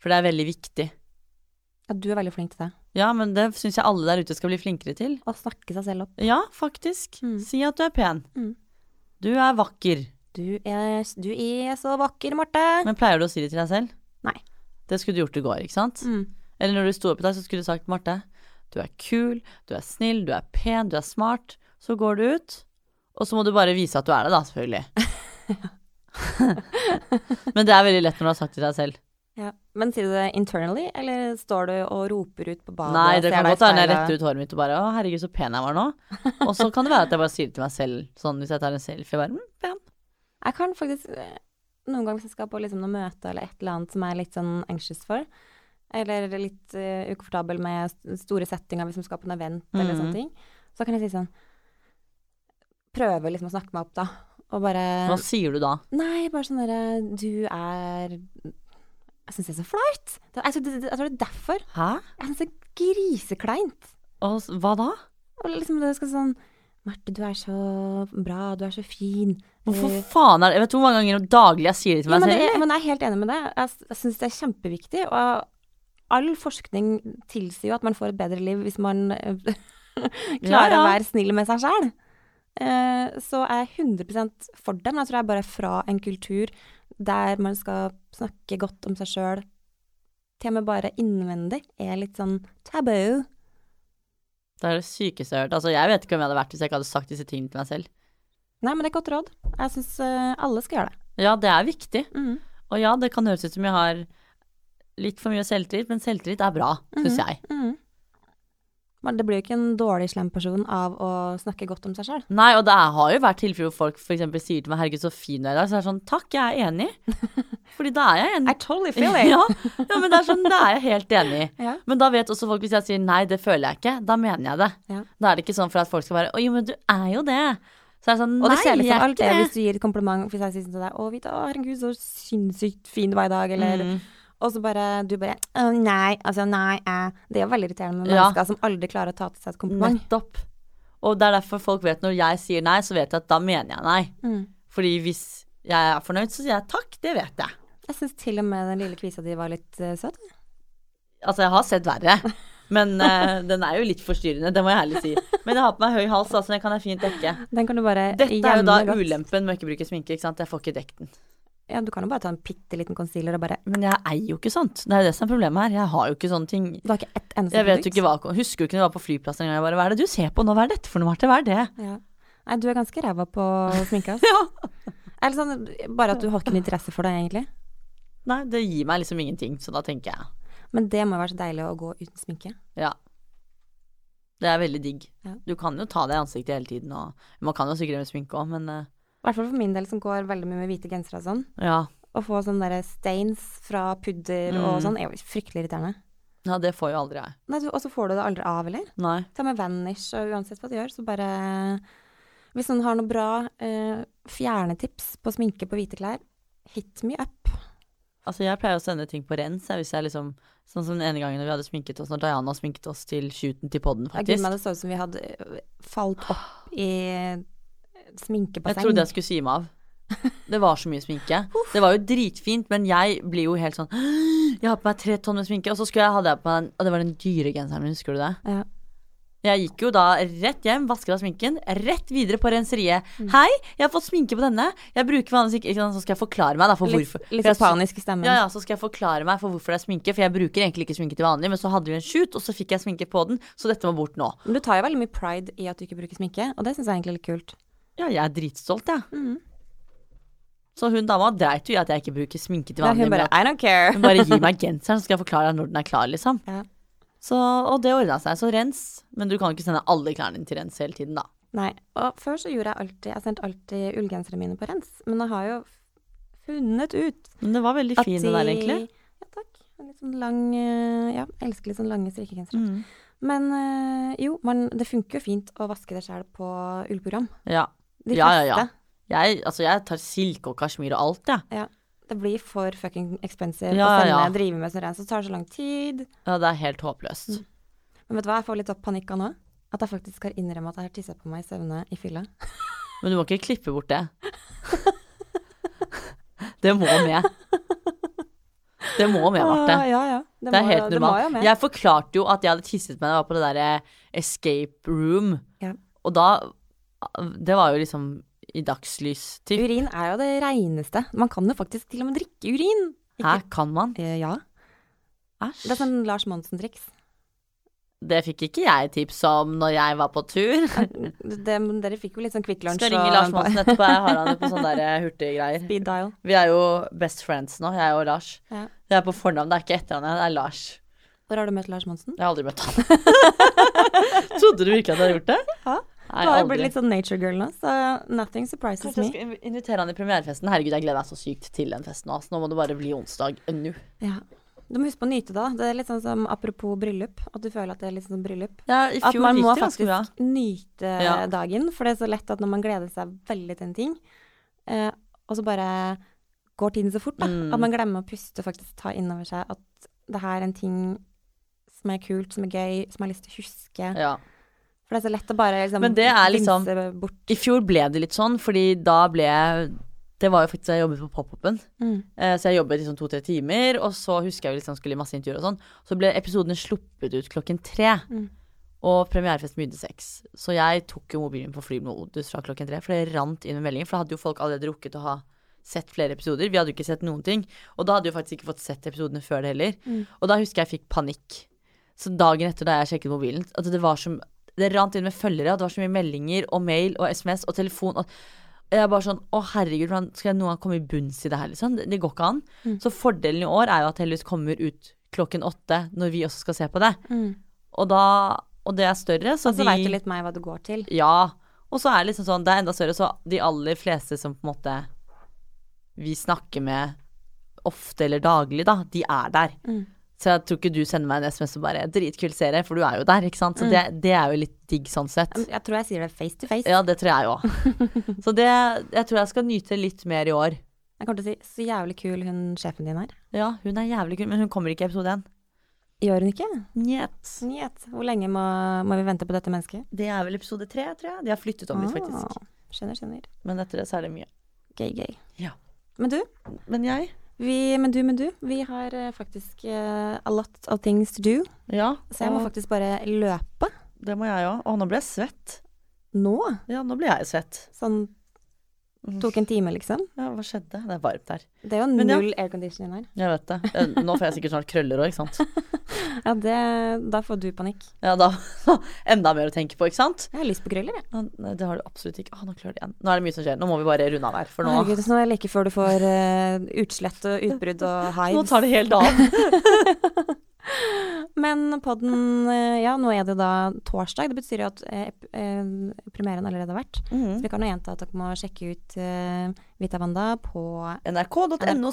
For det er veldig viktig. Ja, du er veldig flink til det. Ja, men det syns jeg alle der ute skal bli flinkere til. Å snakke seg selv opp. Ja, faktisk. Mm. Si at du er pen. Mm. Du er vakker. Du er, du er så vakker, Marte. Men pleier du å si det til deg selv? Nei. Det skulle du gjort i går, ikke sant? Mm. Eller når du sto opp i dag, så skulle du sagt Marte, du er kul, du er snill, du er pen, du er smart. Så går du ut, og så må du bare vise at du er det, da, selvfølgelig. [laughs] [laughs] Men det er veldig lett når du har sagt det til deg selv. Ja. Men sier du det internally, eller står du og roper ut på badet? Nei, det kan godt når jeg retter ut håret mitt og bare Å, herregud, så pen jeg var nå. [laughs] Og så kan det være at jeg bare sier det til meg selv, sånn hvis jeg tar en selfie, bare mm, pen. Jeg kan faktisk eh, noen ganger hvis jeg skal på liksom noe møte eller et eller annet som jeg er litt sånn anxious for, eller litt uh, ukomfortabel med store settinger hvis man skal på en event eller Mhm. sånne ting, så kan jeg si sånn Prøve liksom å snakke meg opp, da. Og bare Hva sier du da? Nei, bare sånn derre Du er Jeg syns det er så flaut. Jeg tror det, jeg er derfor. Hæ? Jeg syns det er grisekleint. Og hva da? Og liksom det skal sånn Marte, du er så bra, du er så fin. Hvorfor Eh, faen er det Vet du hvor mange ganger daglig jeg sier det til Ja, meg men, selv? men jeg er helt enig med det. Jeg, jeg syns det er kjempeviktig. Og all forskning tilsier jo at man får et bedre liv hvis man eh, [laughs] klarer Ja, ja. å være snill med seg sjæl. Så er jeg er 100 for det, men jeg tror jeg bare er fra en kultur der man skal snakke godt om seg sjøl. Til og med bare innvendig er litt sånn tabu. Det er det sykeste jeg har hørt. Altså, jeg vet ikke hvem jeg hadde vært hvis jeg ikke hadde sagt disse tingene til meg selv. Nei, men det er godt råd. Jeg syns alle skal gjøre det. Ja, det er viktig. Mm. Og ja, det kan høres ut som jeg har litt for mye selvtillit, men selvtillit er bra, syns Mhm. jeg. Mhm. Men det blir jo ikke en dårlig, slem person av å snakke godt om seg sjøl. Nei, og det har jo vært tilfeller hvor folk f.eks. sier til meg 'herregud, så fin du er i dag', så er det sånn 'takk, jeg er enig'. [laughs] Fordi da er jeg enig. I totally feel it. [laughs] ja, ja, men det er sånn, det er jeg helt enig i. Ja. Men da vet også folk hvis jeg sier 'nei, det føler jeg ikke', da mener jeg det. Ja. Da er det ikke sånn for at folk skal bare 'å jo, men du er jo det'. Så er det sånn Og det nei, liksom ikke hvis du gir et kompliment hvis jeg sier sånn til deg 'Å, Vita, herregud, så sinnssykt fin du var i dag', eller Mm. Og så bare du bare 'Å, nei', altså nei, eh. Det er jo veldig irriterende med Ja. mennesker som aldri klarer å ta til seg et kompliment. Nettopp. Og det er derfor folk vet når jeg sier nei, så vet jeg at da mener jeg nei. Mm. Fordi hvis jeg er fornøyd, så sier jeg takk, det vet jeg. Jeg syns til og med den lille kvisa di var litt uh, søt. Altså, jeg har sett verre. Men uh, [laughs] den er jo litt forstyrrende, det må jeg ærlig si. Men jeg har på meg høy hals, altså, den kan jeg fint dekke. Den kan du bare Dette er jo da godt. ulempen med å ikke bruke sminke, ikke sant. Jeg får ikke dekket den. Ja, du kan jo bare ta en bitte liten concealer og bare Men jeg eier jo ikke sånt. Det er jo det som er problemet her. Jeg har jo ikke sånne ting. Du har ikke ett eneste Jeg vet produkt. ikke hva Husker jo ikke når jeg var på flyplassen en gang? Jeg bare, Hva er det du ser på nå? Hva er dette for noe, Marte? Hva er det? Ja. Nei, du er ganske ræva på sminke, ass. [laughs] Ja. Eller sånn, bare at du har ikke noe interesse for det, egentlig. Nei, det gir meg liksom ingenting, så da tenker jeg Men det må være så deilig å gå uten sminke. ja. Det er veldig digg. Ja. Du kan jo ta det i ansiktet hele tiden, og man kan jo sikkert med sminke òg, men eh, I hvert fall for min del som går veldig mye med hvite gensere og sånn. ja. Å få sånne der stains fra pudder og Mm. sånn er jo fryktelig irriterende. Ja, det får jo aldri jeg. Nei, og så får du det aldri av, eller? Nei. Ta med vanish, og uansett hva du gjør, så bare Hvis noen har noe bra eh, fjernetips på sminke på hvite klær, hit me up. Altså, jeg pleier å sende ting på rens, hvis jeg liksom Sånn som den ene gangen vi hadde sminket oss, når Diana sminket oss til shooten til podden, Ja, Gud men meg, det så ut som vi hadde eh, falt opp i Jeg sminkebasseng. trodde jeg skulle si meg av. Det var så mye sminke. Det var jo dritfint, men jeg blir jo helt sånn Jeg har på meg tre tonn med sminke, og så skulle jeg, ha det på meg og det var den dyre genseren min, husker du det? Ja. Jeg gikk jo da rett hjem, vasket av sminken, rett videre på renseriet. Mm. Hei, jeg har fått sminke på denne. Jeg bruker vanligvis ikke ikke Så skal jeg forklare meg da for Litt, hvorfor. litt For jeg panisk i stemmen. Ja, ja, så skal jeg forklare meg for hvorfor det er sminke, for jeg bruker egentlig ikke sminke til vanlig, men så hadde vi en shoot, og så fikk jeg sminke på den, så dette må bort nå. Men du tar jo veldig mye pride i at du ikke bruker sminke, og det syns jeg egentlig er litt kult. Ja, jeg er dritstolt, jeg. Mhm. Så hun dama dreit jo i at jeg ikke bruker sminke til vanlig. hun bare I don't care. hun bare gir meg genseren, så skal jeg forklare deg når den er klar, liksom. Ja. Så, og det ordna seg. Så rens. Men du kan ikke sende alle klærne dine til rens hele tiden, da. Nei. Og før så gjorde jeg alltid Jeg sendte alltid ullgenserne mine på rens, men jeg har jo funnet ut Men det var veldig fin, de, det der, egentlig. Ja, takk. En Litt sånn lang eh, Ja, elsker litt sånn lange strikkegensere. Mm. Men eh, jo, man, det funker jo fint å vaske det sjøl på ullprogram. Ja. De Ja, ja, ja. Jeg, altså, jeg tar silke og kasjmir og alt, jeg. Ja. Det blir for fucking expensive Ja, å sende, ja. drive med sånn rens. Så det tar så lang tid. Ja, det er helt håpløst. Men vet du hva, jeg får litt opp panikk av nå. At jeg faktisk har innrømme at jeg har tissa på meg i søvne i fylla. [laughs] Men du må ikke klippe bort det. [laughs] det må med. Det må med, Marte. Ja, ja. Det er må helt det normalt. Jeg forklarte jo at jeg hadde tisset meg da jeg var på det derre escape room. Ja. Og da Det var jo liksom i dagslys. Typ. Urin er jo det reineste. Man kan jo faktisk til og med drikke urin. Her kan man. Eh, ja. Æsj. Det er sånn Lars Monsen-triks. Det fikk ikke jeg tips om når jeg var på tur. [laughs] Det- Dere fikk jo litt sånn Kvikk Lunsj Skal ringe Lars Monsen etterpå. Jeg har han på sånne der [laughs] hurtiggreier. Speed dial. Vi er jo best friends nå, jeg og Lars. Ja. Det er på fornavn, det er ikke etternavn, det er Lars. Hvor har du møtt Lars Monsen? Jeg har aldri møtt han. [laughs] Trodde du virkelig at jeg hadde gjort det? Nei, Du har jo blitt litt sånn nature girl nå, så nothing surprises Kanskje jeg me. skal invitere han i premierefesten. Herregud, jeg gleder meg så sykt til den festen nå. Nå må det bare bli onsdag nå. Ja. Du må huske på å nyte det. Det er litt sånn som apropos bryllup, at du føler at det er litt sånn bryllup. Ja, i At man må det bra. faktisk nyte Ja. dagen, for det er så lett at når man gleder seg veldig til en ting, eh, og så bare går tiden så fort, da. Mm. At man glemmer å puste og faktisk ta inn over seg at det her er en ting som er kult, som er gøy, som jeg har lyst til å huske. Ja. For det er så lett å bare liksom Men det er liksom- bort. I fjor ble det litt sånn, fordi da ble jeg Det var jo faktisk da jeg jobbet på Pop-Upen. Mm. Eh, Så jeg jobbet sånn to-tre timer, og så husker jeg jo liksom skulle i masse intervjuer og sånn. Så ble episodene sluppet ut klokken tre. Mm. Og premierefest begynte seks. Så jeg tok jo mobilen på fly med fra klokken tre, for det rant inn med meldinger. For da hadde jo folk allerede rukket å ha sett flere episoder. Vi hadde jo ikke sett noen ting. Og da hadde jo faktisk ikke fått sett episodene før det heller. Mm. Og da husker jeg jeg fikk panikk. Så dagen etter da jeg sjekket mobilen, at det var som Det rant inn med følgere, og det var så mye meldinger og mail og SMS og telefon. Og jeg er bare sånn Å, herregud, hvordan skal jeg noen gang komme i bunns i det her, liksom? Det, det går ikke an. Mm. Så fordelen i år er jo at Hellus kommer ut klokken åtte når vi også skal se på det. Mm. Og da Og det er større, så Og så de veit du litt mer hva du går til. Ja. Og så er det liksom sånn, det er enda større, så de aller fleste som på en måte vi snakker med ofte eller daglig, da, de er der. Mm. Så jeg tror ikke du sender meg en SMS og bare 'dritkul serie', for du er jo der, ikke sant. Så Mm. det, det er jo litt digg sånn sett. Jeg tror jeg sier det face to face. Ja, det tror jeg òg. [laughs] Så det Jeg tror jeg skal nyte litt mer i år. Jeg kommer til å si så jævlig kul hun sjefen din er. Ja, hun er jævlig kul, men hun kommer ikke i episode én. Gjør hun ikke? Njet. Njet. Hvor lenge må, må vi vente på dette mennesket? Det er vel episode tre, tror jeg. De har flyttet om litt, faktisk. Ah, skjønner, skjønner. Men etter det så er det mye. Gøy, gøy. Ja. Men du, Men jeg? Vi, men du, men du. Vi har eh, faktisk uh, a lot of things to do. Ja. Så jeg må faktisk bare løpe. Det må jeg òg. Å, nå ble jeg svett. Nå. Ja, nå ble jeg svett. Sånn tok en time, liksom. Ja, hva skjedde? Det er varmt her. Det er jo Men ja. null airconditioning her. Jeg vet det. Nå får jeg sikkert snart krøller òg, ikke sant. [laughs] Ja, det, da får du panikk. Ja, da Enda mer å tenke på, ikke sant? Jeg har lyst på krøller, jeg. Ja, Det har du absolutt ikke. Å, nå klør det igjen. Nå er det mye som skjer. Nå må vi bare runde av her, for nå, Herregud, nå er det like før du får uh, utslett og utbrudd og [laughs] hives. nå tar det helt av. [laughs] Men podden, eh, ja, nå er det da torsdag. Det betyr jo at eh, eh, premieren allerede har vært. Så Mm. vi kan jo gjenta at dere må sjekke ut eh, Vita Wanda på nrk.no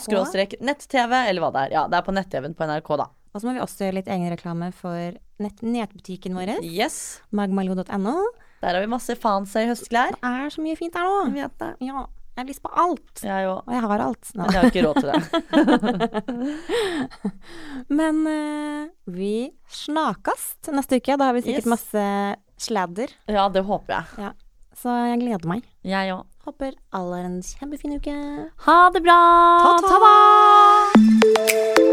nett-TV, eller hva det er. Ja, det er på nett-TV-en på NRK, da. Og så må vi også gjøre litt egenreklame for nett nettbutikken vår, Yes. magmaljo.no. Der har vi masse fancy høstklær. Det er så mye fint Jeg nå. vet det. Ja, jeg har lyst på alt. Jeg. Og jeg har alt. Nå. Men jeg har ikke råd til [laughs] det. Men uh, vi snakast neste uke. Da har vi sikkert Yes. masse sladder. Ja, det håper jeg. Så jeg gleder meg. Jeg òg. Håper alle har en kjempefin uke. Ha det bra! Ta-ta!